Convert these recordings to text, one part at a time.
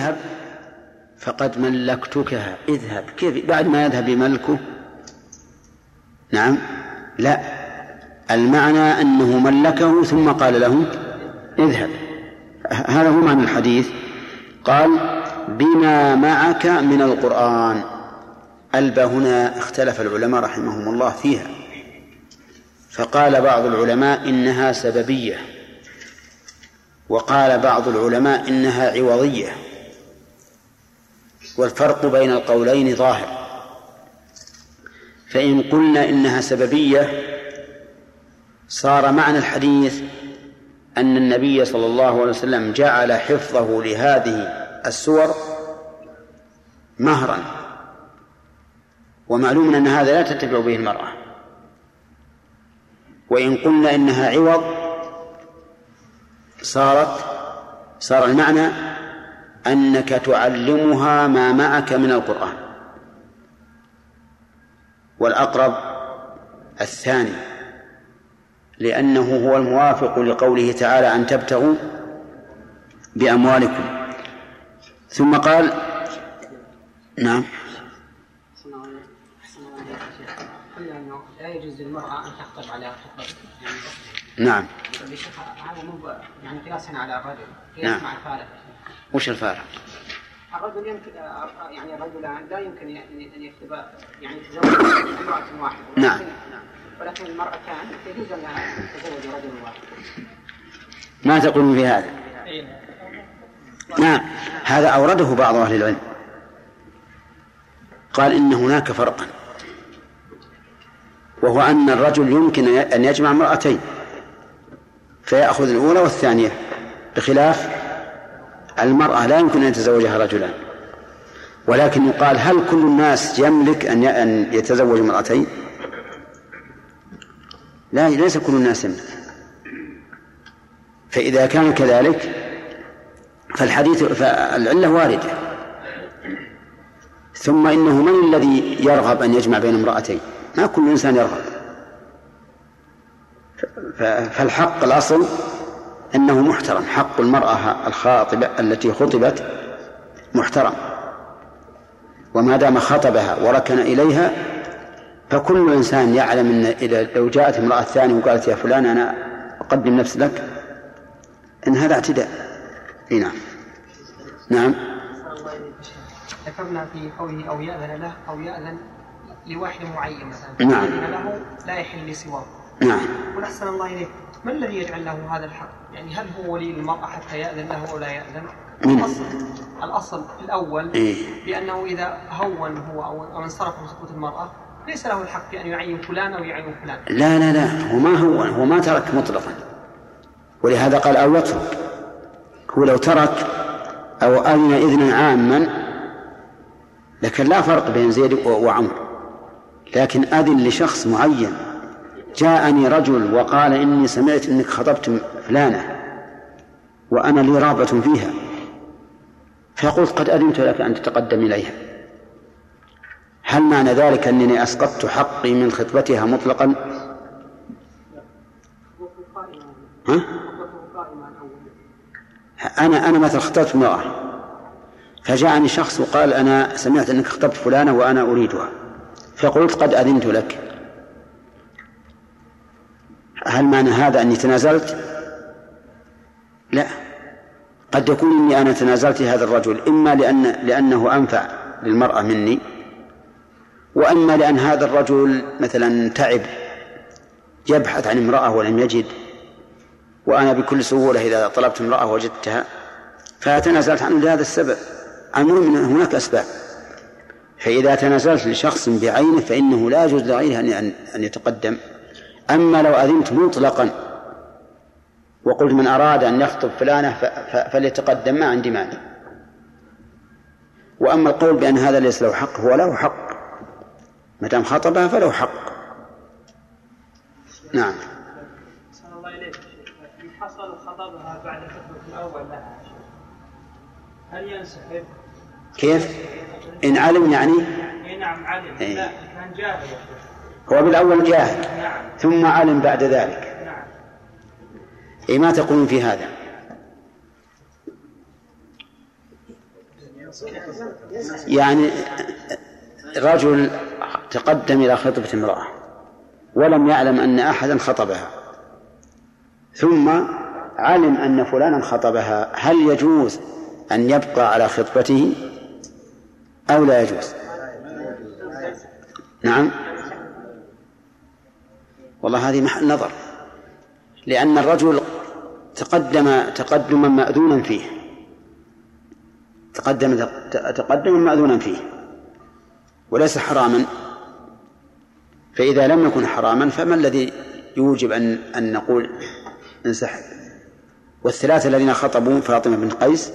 اذهب فقد ملكتكها. اذهب. كيف؟ بعد ما يذهب بملكه نعم. لا. المعنى أنه ملكه ثم قال له اذهب. هذا هو معنى الحديث. قال بما معك من القرآن. ألبى هنا اختلف العلماء رحمهم الله فيها. فقال بعض العلماء إنها سببية. وقال بعض العلماء إنها عوضية. والفرق بين القولين ظاهر. فإن قلنا إنها سببية صار معنى الحديث أن النبي صلى الله عليه وسلم جعل حفظه لهذه السور مهرا. ومعلوم أن هذا لا تتبع به المرأة. وإن قلنا إنها عوض صارت صار المعنى أنك تعلمها ما معك من القرآن. والأقرب الثاني لأنه هو الموافق لقوله تعالى أن تبتغوا بأموالكم. ثم قال نعم. لا يجوز للمرأة أن تخطب على خطبة نعم. هذا مو يعني قياسا على الرجل قياس نعم. مع الفارق. وش الفارق؟ الرجل يمكن يعني الرجلان لا يمكن أن يكتب يعني يتزوج امرأة واحدة. نعم. ولكن المرأتان يجوز ان تتزوج رجل واحد. ما تقولون في هذا؟ نعم. هذا أورده بعض أهل العلم. قال إن هناك فرقا. وهو أن الرجل يمكن أن يجمع امرأتين. فيأخذ الأولى والثانية. بخلاف المرأة لا يمكن أن يتزوجها رجلان. ولكن يقال هل كل الناس يملك أن أن يتزوج امرأتين؟ لا ليس كل الناس يملك. فإذا كان كذلك فالحديث فالعلة واردة. ثم إنه من الذي يرغب أن يجمع بين امرأتين؟ ما كل إنسان يرغب. فالحق الأصل أنه محترم. حق المرأة الخاطبة التي خطبت محترم. وما دام خطبها وركن إليها فكل إنسان يعلم أن إذا لو جاءت امرأة ثانية وقالت يا فلان أنا أقدم نفسي لك إن هذا اعتداء. إي نعم. نعم. ذكرنا في قوله أو يأذن له أو يأذن لواحد معين مثلا. نعم. له لا يحل لسواه. نعم. قل أحسن الله إليك. ما الذي يجعل له هذا الحق؟ يعني هل هو ولي المرأة حتى يأذن له أو لا يأذن؟ من؟ الأصل الأصل الأول إيه. بأنه إذا هون هو أو أو أنصرف من سقوط المرأة ليس له الحق في أن يعين فلان أو يعين فلان. لا لا لا. هو ما هو؟ هو ما ترك مطلقا. ولهذا قال أو يترك. هو لو ترك أو أذن إذنا عاما لكن لا فرق بين زيد وعمر. لكن أذن لشخص معين. جاءني رجل وقال إني سمعت أنك خطبت فلانة وأنا لي رغبة فيها. فقلت قد أذنت لك أن تتقدم إليها. هل معنى ذلك أنني أسقطت حقي من خطبتها مطلقا؟ ها؟ أنا أنا مثلا خطبت امرأة. فجاءني شخص وقال أنا سمعت أنك خطبت فلانة وأنا أريدها. فقلت قد أذنت لك. هل معنى هذا أني تنازلت؟ لا. قد يكون إني أنا تنازلت هذا الرجل إما لأن لأنه أنفع للمرأة مني وأما لأن هذا الرجل مثلا تعب يبحث عن امرأة ولم يجد وأنا بكل سهولة إذا طلبت امرأة وجدتها فتنازلت عنه لهذا السبب. المهم أن هناك أسباب. فإذا تنازلت لشخص بعينه فإنه لا يجوز لغيره أن أن يتقدم. أما لو أذنت مطلقا وقلت من أراد أن يخطب فلانة فليتقدم ما عندي مانع وأما القول بأن هذا ليس له حق هو له حق. ما دام خطبها فله حق. نعم. الله إليك إن حصل خطبها بعد الخطبة الأول لها هل ينسحب؟ كيف؟ إن علم يعني؟ إي نعم علم. إيه. لا كان جاهل هو بالأول جاهل ثم علم بعد ذلك. أي ما تقولون في هذا؟ يعني رجل تقدم إلى خطبة امرأة ولم يعلم أن أحدا خطبها ثم علم أن فلانا خطبها هل يجوز أن يبقى على خطبته أو لا يجوز؟ نعم. والله هذه محل نظر. لأن الرجل تقدم تقدما مأذونا فيه. تقدم تقدما مأذونا فيه. وليس حراما. فإذا لم يكن حراما فما الذي يوجب أن أن نقول انسحب؟ والثلاثة الذين خطبوا فاطمة بن قيس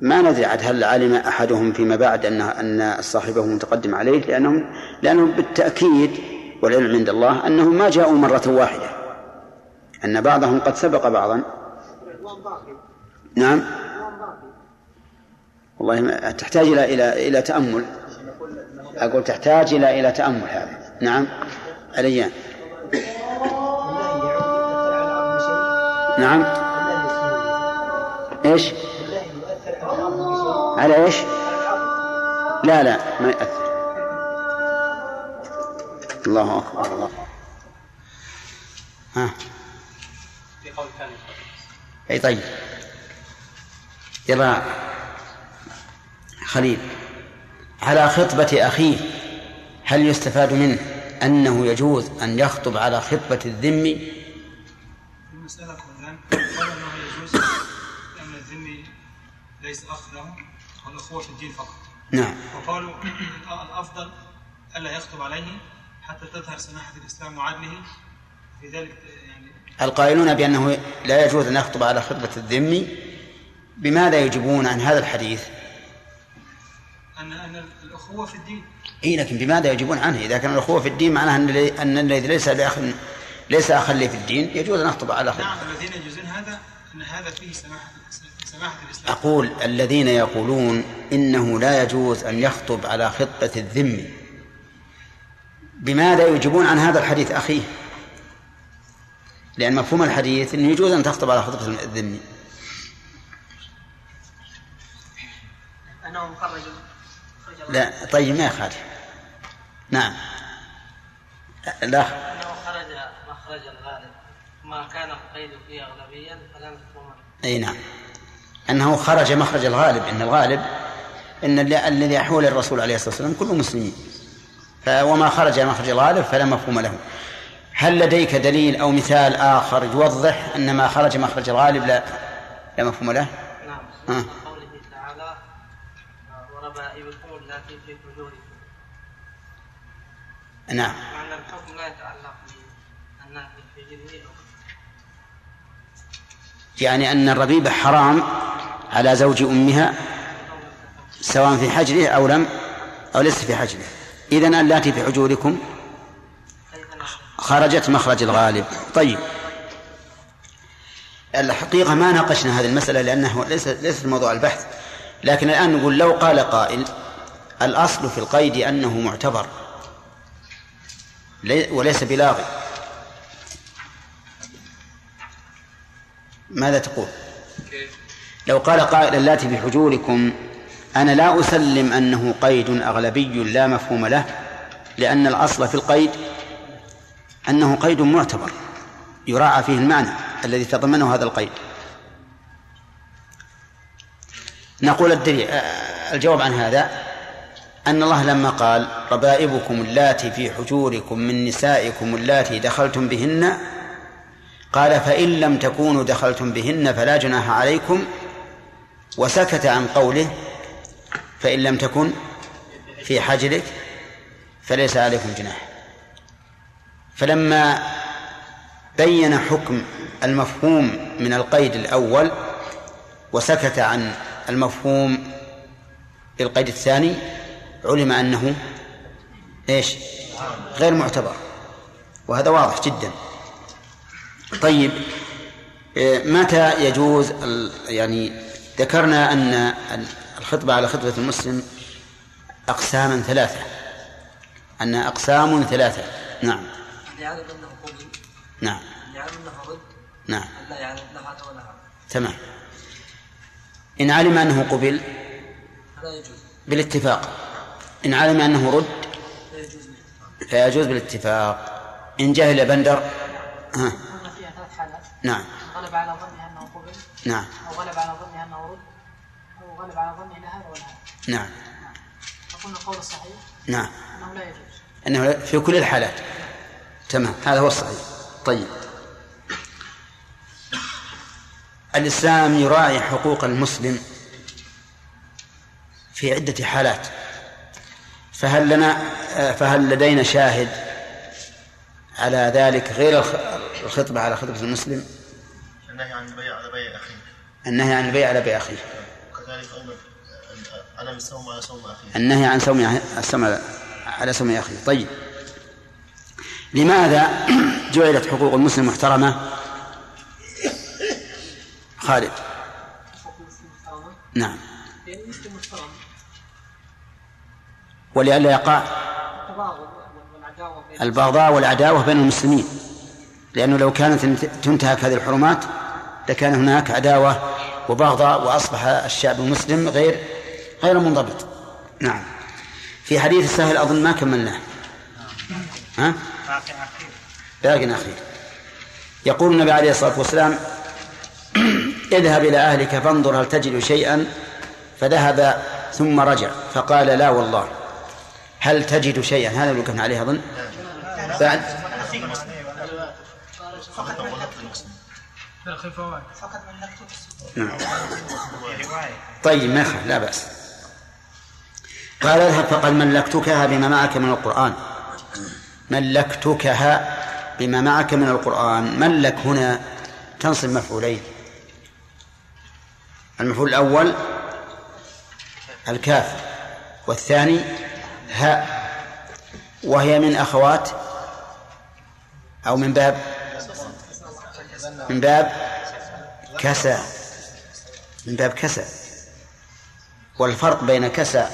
ما ندري عاد هل علم أحدهم فيما بعد أن أن صاحبه متقدم عليه لأنهم لأنهم بالتأكيد والعلم عند الله أنهم ما جاءوا مرة واحدة أن بعضهم قد سبق بعضا. نعم. والله ما تحتاج إلى إلى إلى تأمل. أقول تحتاج إلى إلى تأمل هذا. نعم. عليان نعم. إيش؟ على إيش؟ لا لا ما يأثر الله أكبر. الله ها. في قول ثاني أي طيب. يلا خليل على خطبة أخيه هل يستفاد منه أنه يجوز أن يخطب على خطبة الذمي المسألة أولا قال أنه يجوز لأن الذمي ليس أخ له والأخوة في الدين فقط نعم. وقالوا الأفضل ألا يخطب عليه حتى تظهر سماحة الإسلام وعدله في ذلك يعني القائلون بأنه لا يجوز أن يخطب على خطبة الذمي بماذا يجيبون عن هذا الحديث؟ أن أن الأخوة في الدين إي لكن بماذا يجيبون عنه؟ إذا كان الأخوة في الدين معناها أن أن الذي ليس باخ ليس أخا لي في الدين يجوز أن أخطب على اخوه. نعم الذين يجوزون هذا أن هذا فيه سماحة سماحة الإسلام. أقول الذين يقولون إنه لا يجوز أن يخطب على خطبة الذم بماذا يجيبون عن هذا الحديث اخيه؟ لأن مفهوم الحديث إنه يجوز أن تخطب على خطبة الذم. أنه مخرج. لا طيب ما يخالف. نعم. لا أنه خرج مخرج الغالب. ما كان القيد فيه أغلبيا فلم أي نعم. أنه خرج مخرج الغالب. إن الغالب إن الذي يحول الرسول عليه الصلاة والسلام كله مسلمين. وما خرج مخرج الغالب فلا مفهوم له. هل لديك دليل أو مثال آخر يوضح أن ما خرج مخرج الغالب لا؟ لا مفهوم له؟ نعم. آه. قوله تعالى وربائبكم التي في حجوركم نعم. معنى الحكم لا يتعلق بالناس في حجره يعني أن الربيبة حرام على زوج أمها سواء في حجره أو لم أو ليس في حجره. إذن اللاتي في حجوركم خرجت مخرج الغالب. طيب. الحقيقة ما ناقشنا هذه المسألة لأنه ليس ليست موضوع البحث. لكن الآن نقول لو قال قائل الأصل في القيد أنه معتبر. وليس بلاغي. ماذا تقول؟ لو قال قائل اللاتي في حجوركم أنا لا أسلم أنه قيد أغلبي لا مفهوم له لأن الأصل في القيد أنه قيد معتبر يراعى فيه المعنى الذي تضمنه هذا القيد. نقول الدليل الجواب عن هذا أن الله لما قال ربائبكم اللاتي في حجوركم من نسائكم اللاتي دخلتم بهن قال فإن لم تكونوا دخلتم بهن فلا جناح عليكم وسكت عن قوله فإن لم تكن في حجرك فليس عليكم جناح. فلما بين حكم المفهوم من القيد الأول وسكت عن المفهوم للقيد الثاني علم أنه إيش؟ غير معتبر. وهذا واضح جدا. طيب إيه، متى يجوز يعني ذكرنا أن الخطبة على خطبة المسلم أقساما ثلاثة. أنها أقسام ثلاثة. نعم. يعلم أنه قبل نعم. يعلم أنه رد. نعم. لا يعلم لا ولا تمام. إن علم أنه قبل. بالاتفاق. إن علم أنه رد. فيجوز بالاتفاق. إن جهل بندر. ها قلنا فيها ثلاث حالات. نعم. غلب على ظنها أنه قبل. نعم. أو غلب على ظنها انه رد أو غلب على ظنها لا هذا ولا هذا نعم. فقلنا القول الصحيح نعم. أنه لا يجوز. أنه في كل الحالات. تمام. هذا هو الصحيح. طيب. الإسلام يراعي حقوق المسلم في عدة حالات. فهل لنا فهل لدينا شاهد على ذلك غير الخ- الخطبة على خطبة المسلم؟ النهي عن البيع على بيع أخيه. النهي عن البيع على بيع أخيه. وكذلك أيضا النهي عن سوم على سوم أخيه طيب. لماذا جعلت حقوق المسلم محترمة؟ خالد. نعم. ولئلا يقع البغضاء والعداوة بين المسلمين. لأنه لو كانت تنتهك هذه الحرمات لكان هناك عداوة وبغضاء وأصبح الشعب المسلم غير غير منضبط. نعم. في حديث السهل أظن ما كملناه. ها؟ باقي أخير يقول النبي عليه الصلاة والسلام اذهب إلى أهلك فانظر هل تجد شيئا. فذهب ثم رجع فقال لا والله. هل تجد شيئا؟ هذا اللي وقفنا عليه أظن. بعد. فقط نعم. طيب ما لا بأس. قال اذهب فقد ملكتكها بما معك من القرآن. ملكتكها بما معك من القرآن. ملك هنا تنصب مفعولين. المفعول الأول الكاف والثاني هاء وهي من أخوات أو من باب من باب كسى من باب كسى والفرق بين كسى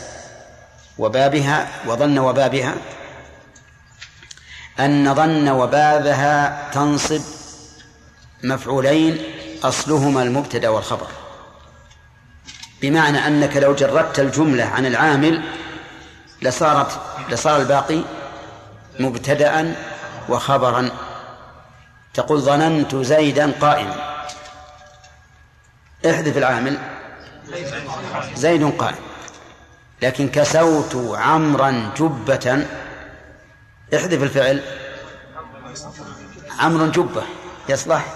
وبابها وظن وبابها أن ظن وبابها تنصب مفعولين أصلهما المبتدأ والخبر. بمعنى أنك لو جردت الجملة عن العامل لصارت لصار الباقي مبتدأ وخبرا. تقول ظننت زيدا قائما. احذف العامل. زيد قائم. لكن كسوت عمرا جبة. احذف الفعل. عمرو جبة. يصلح؟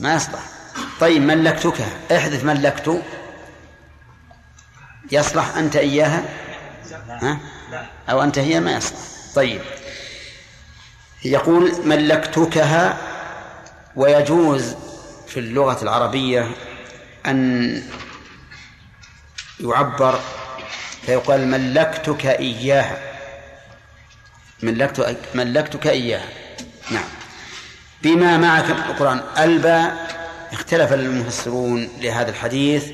ما يصلح. طيب ملكتك. احذف ملكت. يصلح أنت إياها؟ ها؟ أو أنت هي؟ ما يصلح. طيب. يقول ملكتكها ويجوز في اللغة العربية أن يعبر فيقال ملكتك إياها. ملكت ملكتك إياها. نعم. بما معك من القرآن. الباء اختلف المفسرون لهذا الحديث.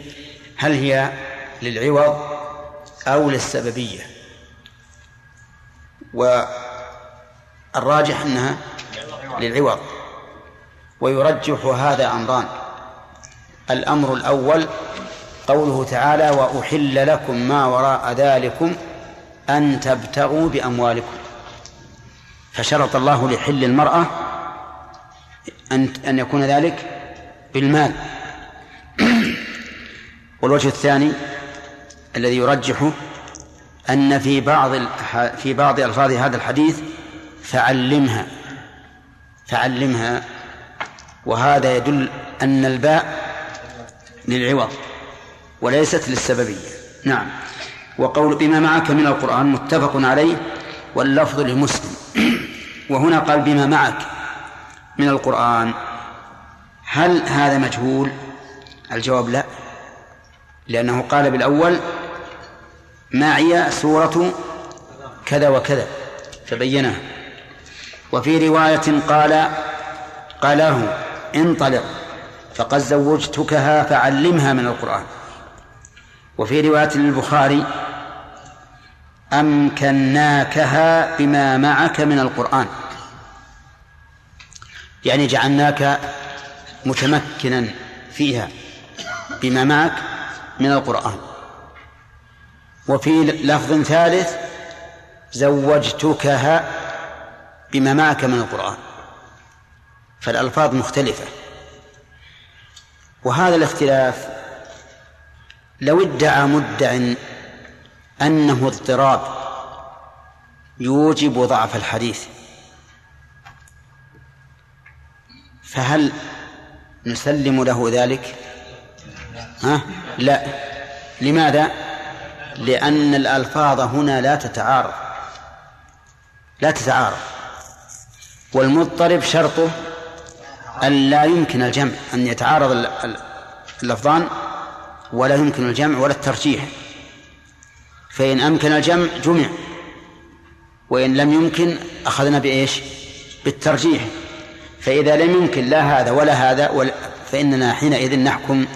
هل هي للعوض أو للسببية؟ والراجح أنها للعوض. ويرجح هذا أمران. الأمر الأول قوله تعالى وأحل لكم ما وراء ذلكم أن تبتغوا بأموالكم. فشرط الله لحل المرأة أن أن يكون ذلك بالمال. والوجه الثاني الذي يرجحه أن في بعض في بعض ألفاظ هذا الحديث فعلمها فعلمها. وهذا يدل أن الباء للعوض. وليست للسببية. نعم. وقول بما معك من القرآن متفق عليه واللفظ لمسلم. وهنا قال بما معك من القرآن. هل هذا مجهول؟ الجواب لا. لأنه قال بالأول معي سورة كذا وكذا. فبينها. وفي رواية قال قاله انطلق فقد زوجتكها فعلمها من القرآن. وفي رواية للبخاري أمكناكها بما معك من القرآن. يعني جعلناك متمكنا فيها بما معك من القرآن. وفي لفظ ثالث زوجتكها بما معك من القرآن. فالألفاظ مختلفة. وهذا الاختلاف لو ادعى مدع أنه اضطراب يوجب ضعف الحديث. فهل نسلم له ذلك؟ ها؟ لا. لماذا؟ لأن الألفاظ هنا لا تتعارض. لا تتعارض. والمضطرب شرطه أن لا يمكن الجمع أن يتعارض اللفظان ولا يمكن الجمع ولا الترجيح. فإن أمكن الجمع جمع. وإن لم يمكن أخذنا بإيش؟ بالترجيح. فإذا لم يمكن لا هذا ولا هذا فإننا حينئذ نحكم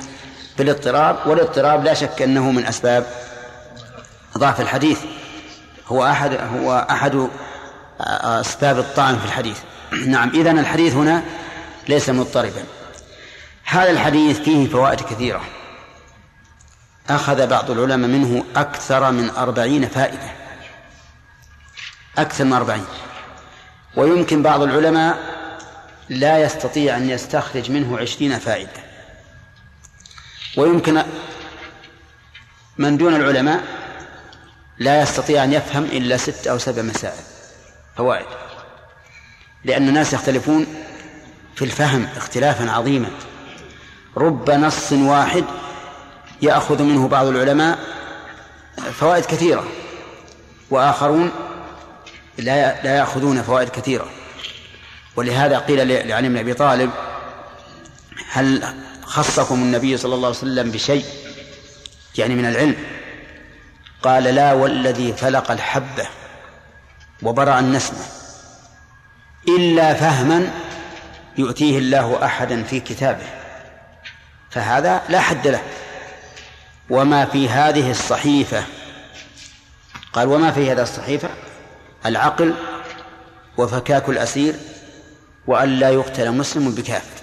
بالاضطراب والاضطراب لا شك أنه من أسباب ضعف الحديث. هو أحد هو أحد أسباب الطعن في الحديث. نعم إذن الحديث هنا ليس مضطربا. هذا الحديث فيه فوائد كثيرة. أخذ بعض العلماء منه أكثر من أربعين فائدة. أكثر من أربعين. ويمكن بعض العلماء لا يستطيع أن يستخرج منه عشرين فائدة. ويمكن من دون العلماء لا يستطيع أن يفهم إلا ست أو سبع مسائل فوائد. لأن الناس يختلفون في الفهم اختلافا عظيما. رب نص واحد يأخذ منه بعض العلماء فوائد كثيرة وآخرون لا لا يأخذون فوائد كثيرة. ولهذا قيل لعلي بن أبي طالب هل خصكم النبي صلى الله عليه وسلم بشيء؟ يعني من العلم. قال لا والذي فلق الحبة وبرأ النسمة إلا فهما يؤتيه الله أحدا في كتابه. فهذا لا حد له. وما في هذه الصحيفة. قال وما في هذه الصحيفة؟ العقل وفكاك الأسير وأن لا يقتل مسلم بكافر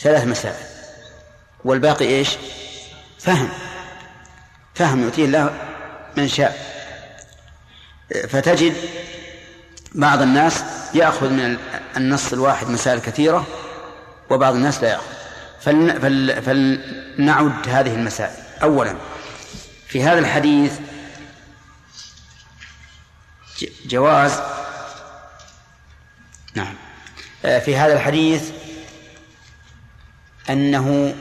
ثلاث مسائل. والباقي إيش؟ فهم. فهم يؤتيه الله من شاء. فتجد بعض الناس يأخذ من النص الواحد مسائل كثيرة وبعض الناس لا يأخذ. فلنعد هذه المسائل. أولا في هذا الحديث جواز نعم آه، في هذا الحديث أنه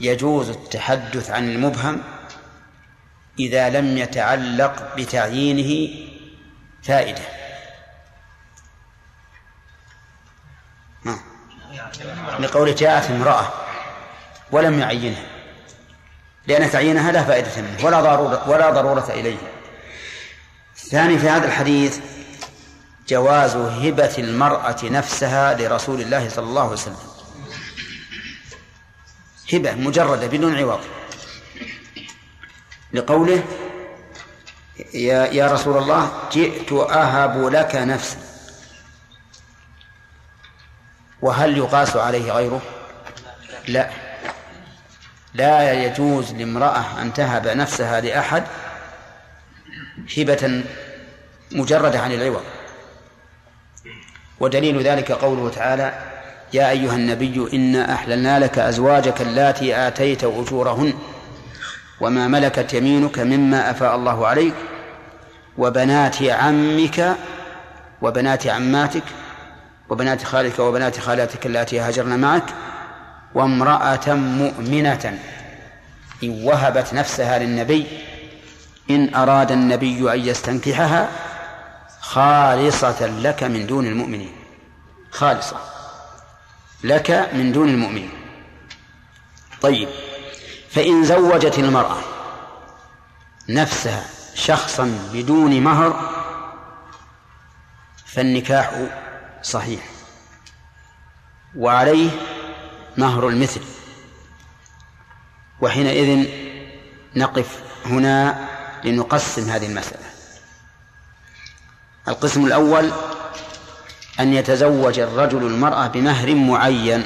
يجوز التحدث عن المبهم إذا لم يتعلق بتعيينه فائدة. لقول جاءت امرأة ولم يعينها. لأن تعيينها لا فائدة منه ولا ضرورة ولا ضرورة إليه. ثاني في هذا الحديث جواز هبة المرأة نفسها لرسول الله صلى الله عليه وسلم. هبة مجردة بدون عوض. لقوله يا يا رسول الله جئت أهب لك نفسي. وهل يقاس عليه غيره؟ لا. لا يجوز لامرأة أن تهب نفسها لأحد هبة مجردة عن العوض. ودليل ذلك قوله تعالى يا أيها النبي إنا أحللنا لك أزواجك اللاتي آتيت أجورهن وما ملكت يمينك مما أفاء الله عليك وبنات عمك وبنات عماتك وبنات خالك وبنات خالاتك اللاتي هاجرن معك وامرأة مؤمنة. إن وهبت نفسها للنبي إن أراد النبي أن يستنكحها خالصة لك من دون المؤمنين. خالصة لك من دون المؤمنين. طيب فإن زوجت المرأة نفسها شخصا بدون مهر فالنكاح صحيح. وعليه مهر المثل. وحينئذ نقف هنا لنقسم هذه المسألة. القسم الأول أن يتزوج الرجل المرأة بمهر معين.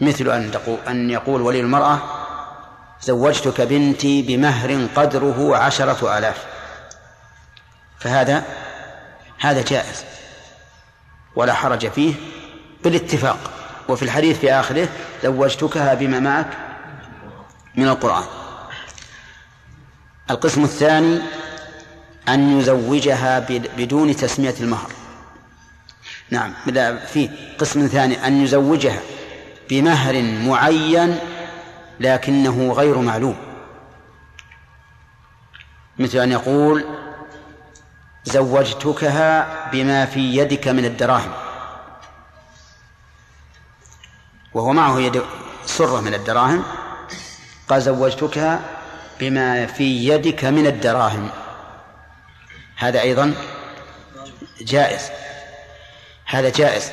مثل أن تقول أن يقول ولي المرأة زوجتك بنتي بمهر قدره عشرة آلاف. فهذا هذا جائز. ولا حرج فيه. بالاتفاق. وفي الحديث في آخره زوجتكها بما معك من القرآن. القسم الثاني أن يزوجها بدون تسمية المهر. نعم في قسم ثاني أن يزوجها بمهر معين لكنه غير معلوم. مثل أن يقول زوجتكها بما في يدك من الدراهم. وهو معه يد سرة من الدراهم قال زوجتكها بما في يدك من الدراهم. هذا أيضا جائز هذا جائز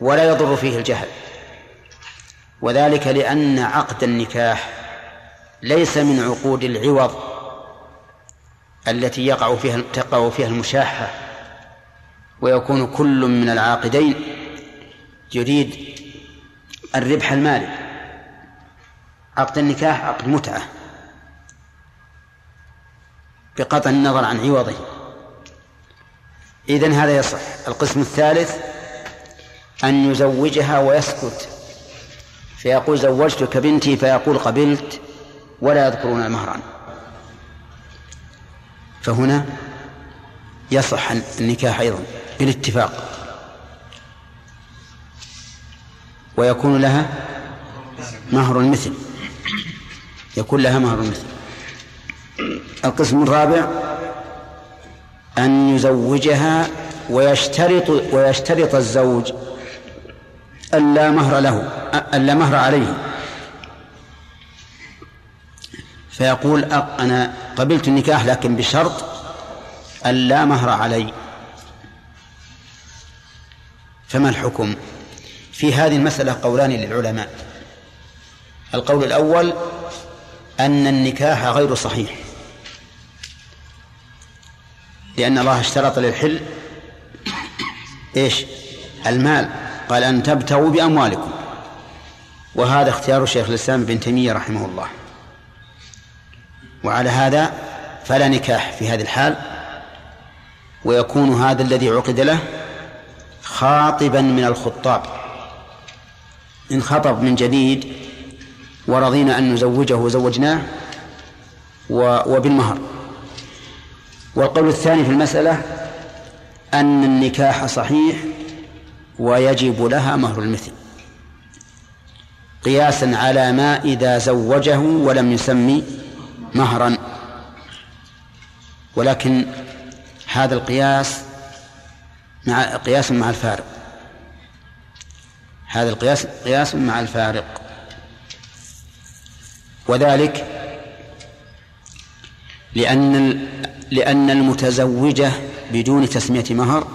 ولا يضر فيه الجهل وذلك لأن عقد النكاح ليس من عقود العوض التي يقع فيها تقع فيها المشاحة ويكون كل من العاقدين يريد الربح المالي عقد النكاح عقد متعة بقطع النظر عن عوضه. إذن هذا يصح. القسم الثالث أن يزوجها ويسكت فيقول زوجتك بنتي فيقول قبلت ولا يذكرون المهران فهنا يصح النكاح أيضا بالاتفاق. ويكون لها مهر المثل يكون لها مهر المثل القسم الرابع أن يزوجها ويشترط ويشترط الزوج ألا مهر له ألا مهر عليه. فيقول أنا قبلت النكاح لكن بشرط ألا مهر علي. فما الحكم؟ في هذه المسألة قولان للعلماء. القول الأول أن النكاح غير صحيح. لأن الله اشترط للحل إيش؟ المال. قال أن تبتغوا بأموالكم. وهذا اختيار شيخ الإسلام ابن تيمية رحمه الله. وعلى هذا فلا نكاح في هذه الحال. ويكون هذا الذي عقد له خاطبا من الخطاب. إن خطب من جديد ورضينا أن نزوجه وزوجناه وبالمهر. والقول الثاني في المسألة أن النكاح صحيح ويجب لها مهر المثل. قياسا على ما إذا زوجه ولم يسمي مهرا. ولكن هذا القياس مع قياس مع الفارق. هذا القياس قياس مع الفارق. وذلك لأن لأن المتزوجة بدون تسمية مهر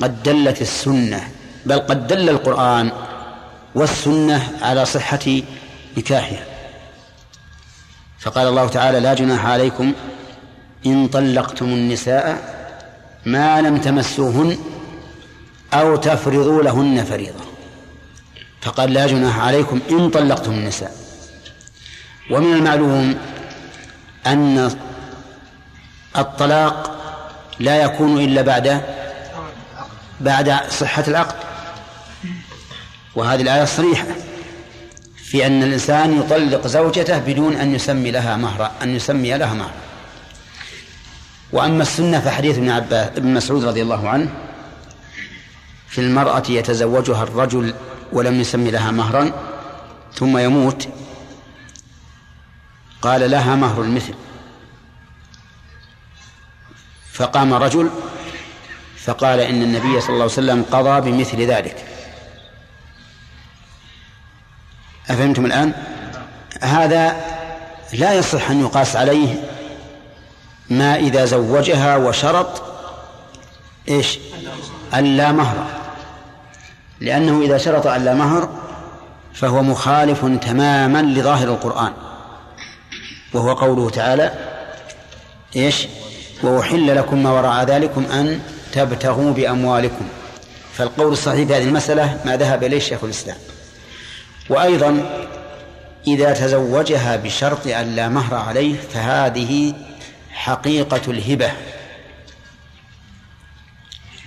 قد دلت السنة بل قد دل القرآن والسنة على صحة نكاحها. فقال الله تعالى لا جناح عليكم إن طلقتم النساء ما لم تمسوهن أو تفرضوا لهن فريضة. فقال لا جناح عليكم إن طلقتم النساء. ومن المعلوم أن الطلاق لا يكون إلا بعد بعد صحة العقد. وهذه الآية صريحة في أن الإنسان يطلق زوجته بدون أن يسمي لها مهرا أن يسمي لها مهرا وأما السنة فحديث ابن عباس ابن مسعود رضي الله عنه في المرأة يتزوجها الرجل ولم يسمي لها مهرا ثم يموت. قال لها مهر المثل. فقام رجل فقال إن النبي صلى الله عليه وسلم قضى بمثل ذلك. أفهمتم الآن؟ هذا لا يصح أن يقاس عليه ما إذا زوجها وشرط إيش؟ ألا مهر. لأنه إذا شرط ألا مهر فهو مخالف تماما لظاهر القرآن. وهو قوله تعالى إيش؟ وأحل لكم ما وراء ذلكم أن تبتغوا بأموالكم. فالقول الصحيح في هذه المسألة ما ذهب إليه شيخ الإسلام. وأيضا إذا تزوجها بشرط أن لا مهر عليه فهذه حقيقة الهبة.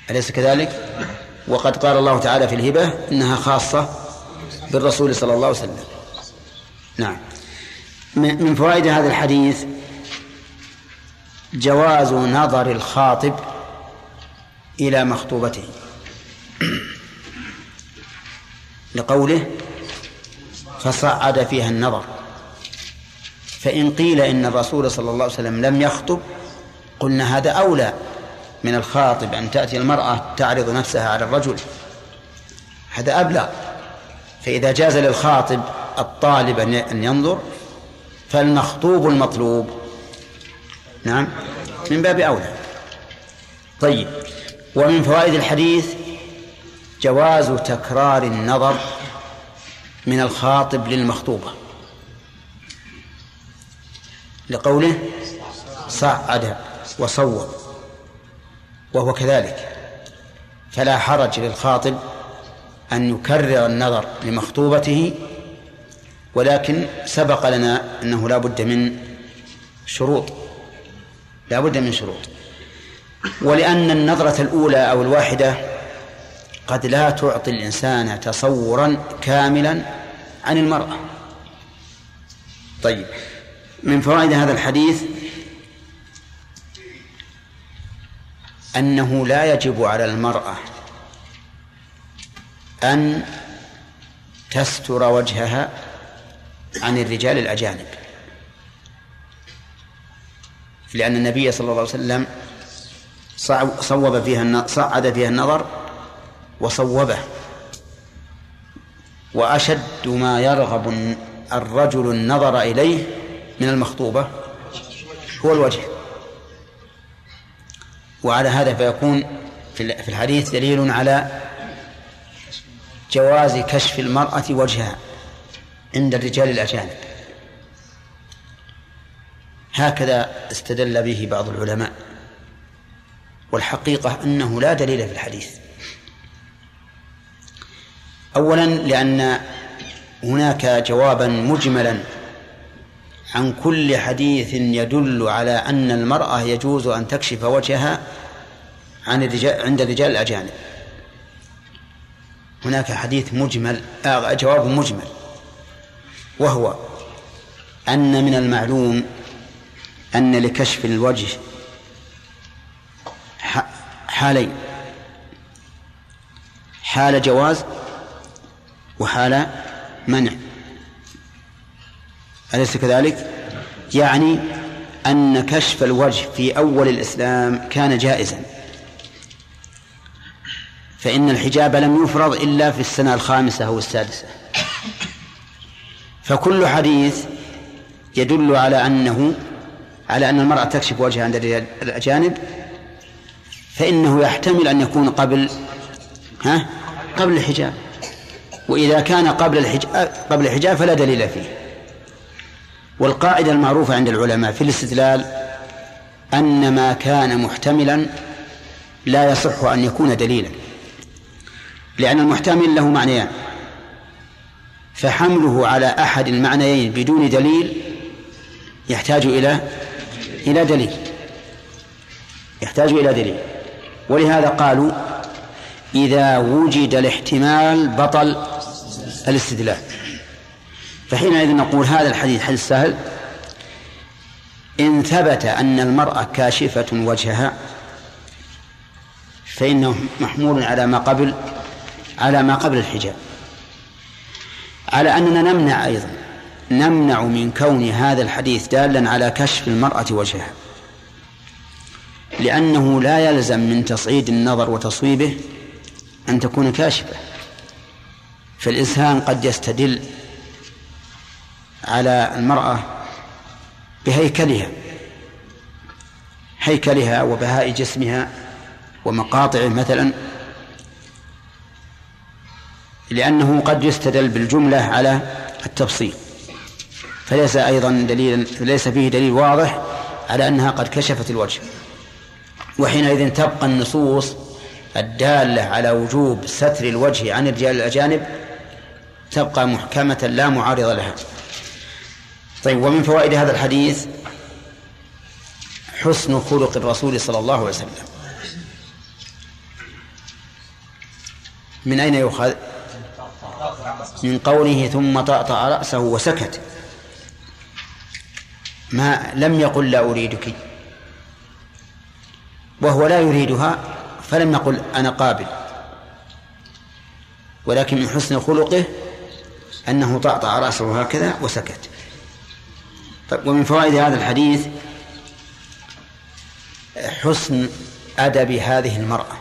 أليس كذلك؟ وقد قال الله تعالى في الهبة إنها خاصة بالرسول صلى الله عليه وسلم. نعم. من فوائد هذا الحديث جواز نظر الخاطب إلى مخطوبته. لقوله فصعد فيها النظر. فإن قيل إن الرسول صلى الله عليه وسلم لم يخطب قلنا هذا أولى. من الخاطب أن تأتي المرأة تعرض نفسها على الرجل. هذا أبلغ. فإذا جاز للخاطب الطالب أن ينظر فالمخطوب المطلوب. نعم؟ من باب أولى. طيب. ومن فوائد الحديث جواز تكرار النظر من الخاطب للمخطوبة. لقوله صعد وصوب وهو كذلك. فلا حرج للخاطب أن يكرر النظر لمخطوبته ولكن سبق لنا أنه لا بد من شروط. لا بد من شروط. ولأن النظرة الأولى أو الواحدة قد لا تعطي الإنسان تصورا كاملا عن المرأة. طيب من فوائد هذا الحديث أنه لا يجب على المرأة أن تستر وجهها عن الرجال الأجانب لأن النبي صلى الله عليه وسلم صوب فيها صعد فيها النظر وصوبه. وأشد ما يرغب الرجل النظر إليه من المخطوبة هو الوجه. وعلى هذا فيكون في الحديث دليل على جواز كشف المرأة وجهها عند الرجال الأجانب. هكذا استدل به بعض العلماء والحقيقة أنه لا دليل في الحديث. أولا لأن هناك جوابا مجملا عن كل حديث يدل على أن المرأة يجوز أن تكشف وجهها عن الرجال عند الرجال الأجانب. هناك حديث مجمل آه جواب مجمل وهو أن من المعلوم أن لكشف الوجه حالين حال جواز وحال منع. أليس كذلك؟ يعني أن كشف الوجه في أول الإسلام كان جائزا. فإن الحجاب لم يفرض إلا في السنة الخامسة أو السادسة. فكل حديث يدل على أنه على أن المرأة تكشف وجهها عند الأجانب فإنه يحتمل أن يكون قبل ها قبل الحجاب. وإذا كان قبل الحجاب قبل الحجاب فلا دليل فيه. والقاعدة المعروفة عند العلماء في الاستدلال أن ما كان محتملا لا يصح أن يكون دليلا. لأن المحتمل له معنيان. فحمله على أحد المعنيين بدون دليل يحتاج إلى إلى دليل. يحتاج إلى دليل. ولهذا قالوا إذا وجد الاحتمال بطل الاستدلال. فحينئذ نقول هذا الحديث حديث سهل. إن ثبت أن المرأة كاشفة وجهها فإنه محمول على ما قبل على ما قبل الحجاب. على أننا نمنع أيضا نمنع من كون هذا الحديث دالا على كشف المرأة وجهها. لأنه لا يلزم من تصعيد النظر وتصويبه أن تكون كاشفة. فالإنسان قد يستدل على المرأة بهيكلها هيكلها وبهاء جسمها ومقاطعه مثلا لأنه قد يستدل بالجملة على التفصيل. فليس أيضا دليلا ليس فيه دليل واضح على أنها قد كشفت الوجه. وحينئذ تبقى النصوص الدالة على وجوب ستر الوجه عن الرجال الأجانب تبقى محكمة لا معارض لها. طيب ومن فوائد هذا الحديث حسن خلق الرسول صلى الله عليه وسلم. من أين يؤخذ؟ من قوله ثم طأطأ رأسه وسكت. ما لم يقل لا أريدك وهو لا يريدها فلم يقل أنا قابل. ولكن من حسن خلقه أنه طأطأ رأسه هكذا وسكت. طيب ومن فوائد هذا الحديث حسن أدب هذه المرأة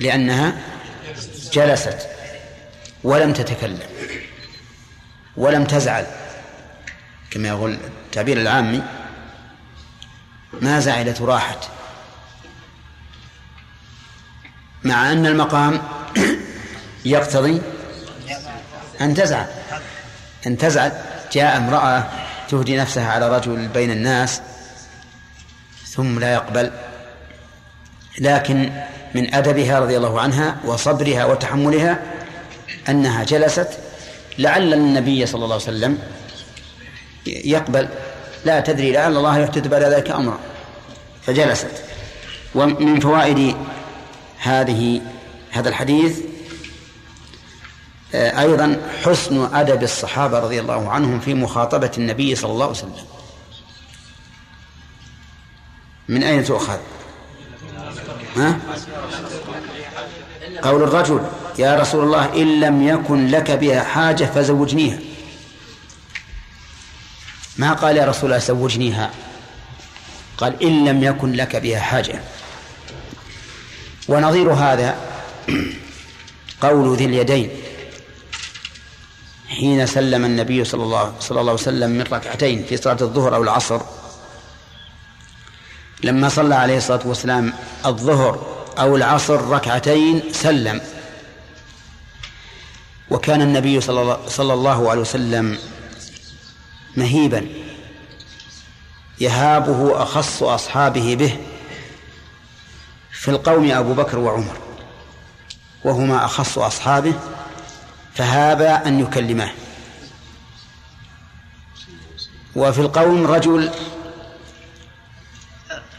لأنها جلست ولم تتكلم ولم تزعل. كما يقول التعبير العامي ما زعلت وراحت مع أن المقام يقتضي أن تزعل. أن تزعل. جاء امرأة تهدي نفسها على رجل بين الناس ثم لا يقبل. لكن من أدبها رضي الله عنها وصبرها وتحملها أنها جلست لعل النبي صلى الله عليه وسلم يقبل. لا تدري لعل الله يحدث بعد ذلك أمرا. فجلست. ومن فوائد هذه هذا الحديث أيضا حسن أدب الصحابة رضي الله عنهم في مخاطبة النبي صلى الله عليه وسلم. من أين تؤخذ؟ ها؟ قول الرجل يا رسول الله إن لم يكن لك بها حاجة فزوجنيها. ما قال يا رسول الله زوجنيها؟ قال إن لم يكن لك بها حاجة. ونظير هذا قول ذي اليدين. حين سلم النبي صلى الله صلى الله عليه وسلم من ركعتين في صلاة الظهر أو العصر. لما صلى عليه الصلاة والسلام الظهر أو العصر ركعتين سلم. وكان النبي صلى الله عليه وسلم مهيبا. يهابه أخص أصحابه به في القوم أبو بكر وعمر. وهما أخص أصحابه فهابا أن يكلماه وفي القوم رجل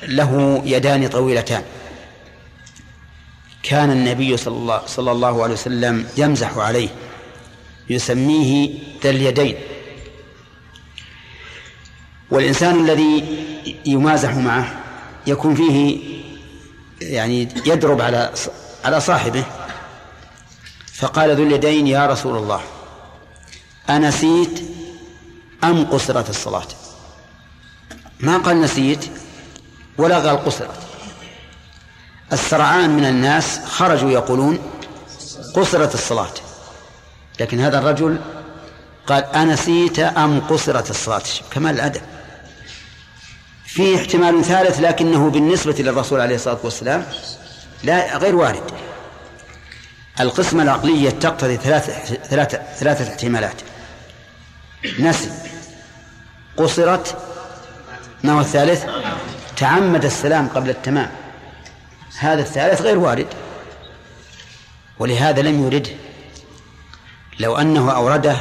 له يدان طويلتان. كان النبي صلى الله, صلى الله عليه وسلم يمزح عليه. يسميه ذا اليدين. والإنسان الذي يمازح معه يكون فيه يعني يدرب على على صاحبه. فقال ذو اليدين يا رسول الله أنسيت أم قصرت الصلاة؟ ما قال نسيت ولا قال قصرت. السرعان من الناس خرجوا يقولون قصرت الصلاة لكن هذا الرجل قال أنسيت أم قصرت الصلاة. كمال الأدب. فيه احتمال ثالث لكنه بالنسبة للرسول عليه الصلاة والسلام لا غير وارد. القسمة العقلية تقتضي ثلاثة ثلاثة ثلاثة احتمالات. نسي. قصرت. ما هو الثالث؟ تعمد السلام قبل التمام. هذا الثالث غير وارد. ولهذا لم يرده لو أنه أورده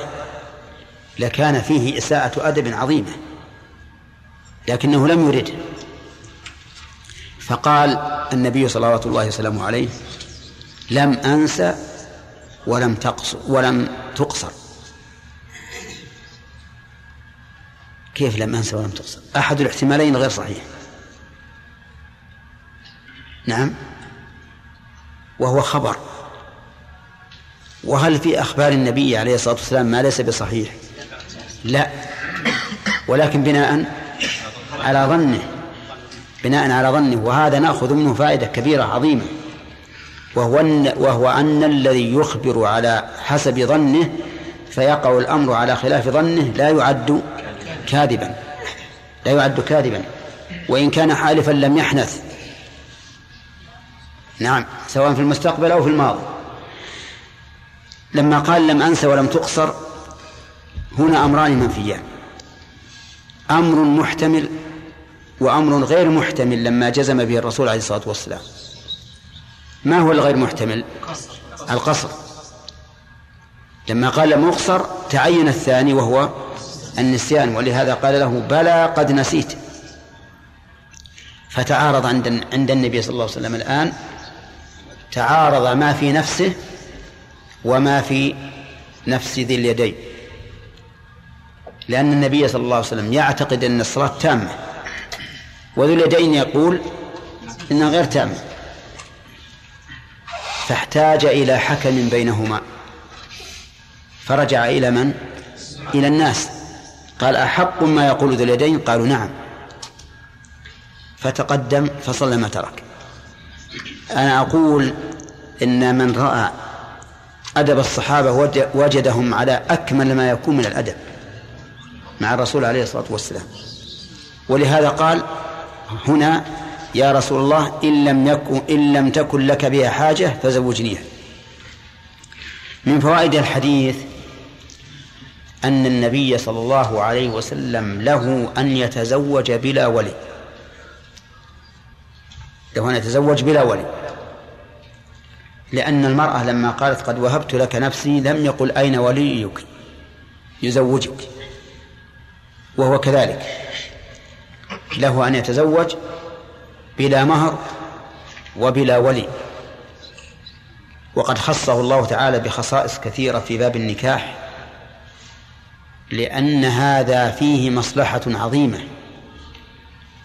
لكان فيه إساءة أدب عظيمة. لكنه لم يرده فقال النبي صلوات الله وسلامه عليه لم أنسى ولم تقصر ولم تقصر. كيف لم أنسى ولم تقصر؟ أحد الاحتمالين غير صحيح. نعم. وهو خبر. وهل في أخبار النبي عليه الصلاة والسلام ما ليس بصحيح؟ لا. ولكن بناء على ظنه. بناء على ظنه. وهذا نأخذ منه فائدة كبيرة عظيمة. وهو أن, وهو أن الذي يخبر على حسب ظنه فيقع الأمر على خلاف ظنه لا يعد كاذبا. لا يعد كاذبا. وإن كان حالفا لم يحنث. نعم. سواء في المستقبل أو في الماضي. لما قال لم أنس ولم تقصر هنا أمران منفيان. أمر محتمل وأمر غير محتمل لما جزم به الرسول عليه الصلاة والسلام. ما هو الغير محتمل؟ القصر. لما قال لم يقصر تعين الثاني وهو النسيان ولهذا قال له بلى قد نسيت. فتعارض عند عند النبي صلى الله عليه وسلم الآن تعارض ما في نفسه وما في نفس ذي اليدين. لأن النبي صلى الله عليه وسلم يعتقد أن الصلاة تامة وذو اليدين يقول إنها غير تامة. فاحتاج إلى حكم بينهما. فرجع إلى من؟ إلى الناس. قال أحق ما يقول ذو اليدين؟ قالوا نعم. فتقدم فصلى ما ترك. أنا أقول إن من رأى أدب الصحابة وجدهم على أكمل ما يكون من الأدب مع الرسول عليه الصلاة والسلام. ولهذا قال هنا يا رسول الله إن لم يكن إن لم تكن لك بها حاجة فزوجنيها. من فوائد الحديث أن النبي صلى الله عليه وسلم له أن يتزوج بلا ولي. له أن يتزوج بلا ولي. لأن المرأة لما قالت قد وهبت لك نفسي لم يقل أين وليك يزوجك وهو كذلك. له أن يتزوج بلا مهر وبلا ولي. وقد خصه الله تعالى بخصائص كثيرة في باب النكاح لأن هذا فيه مصلحة عظيمة.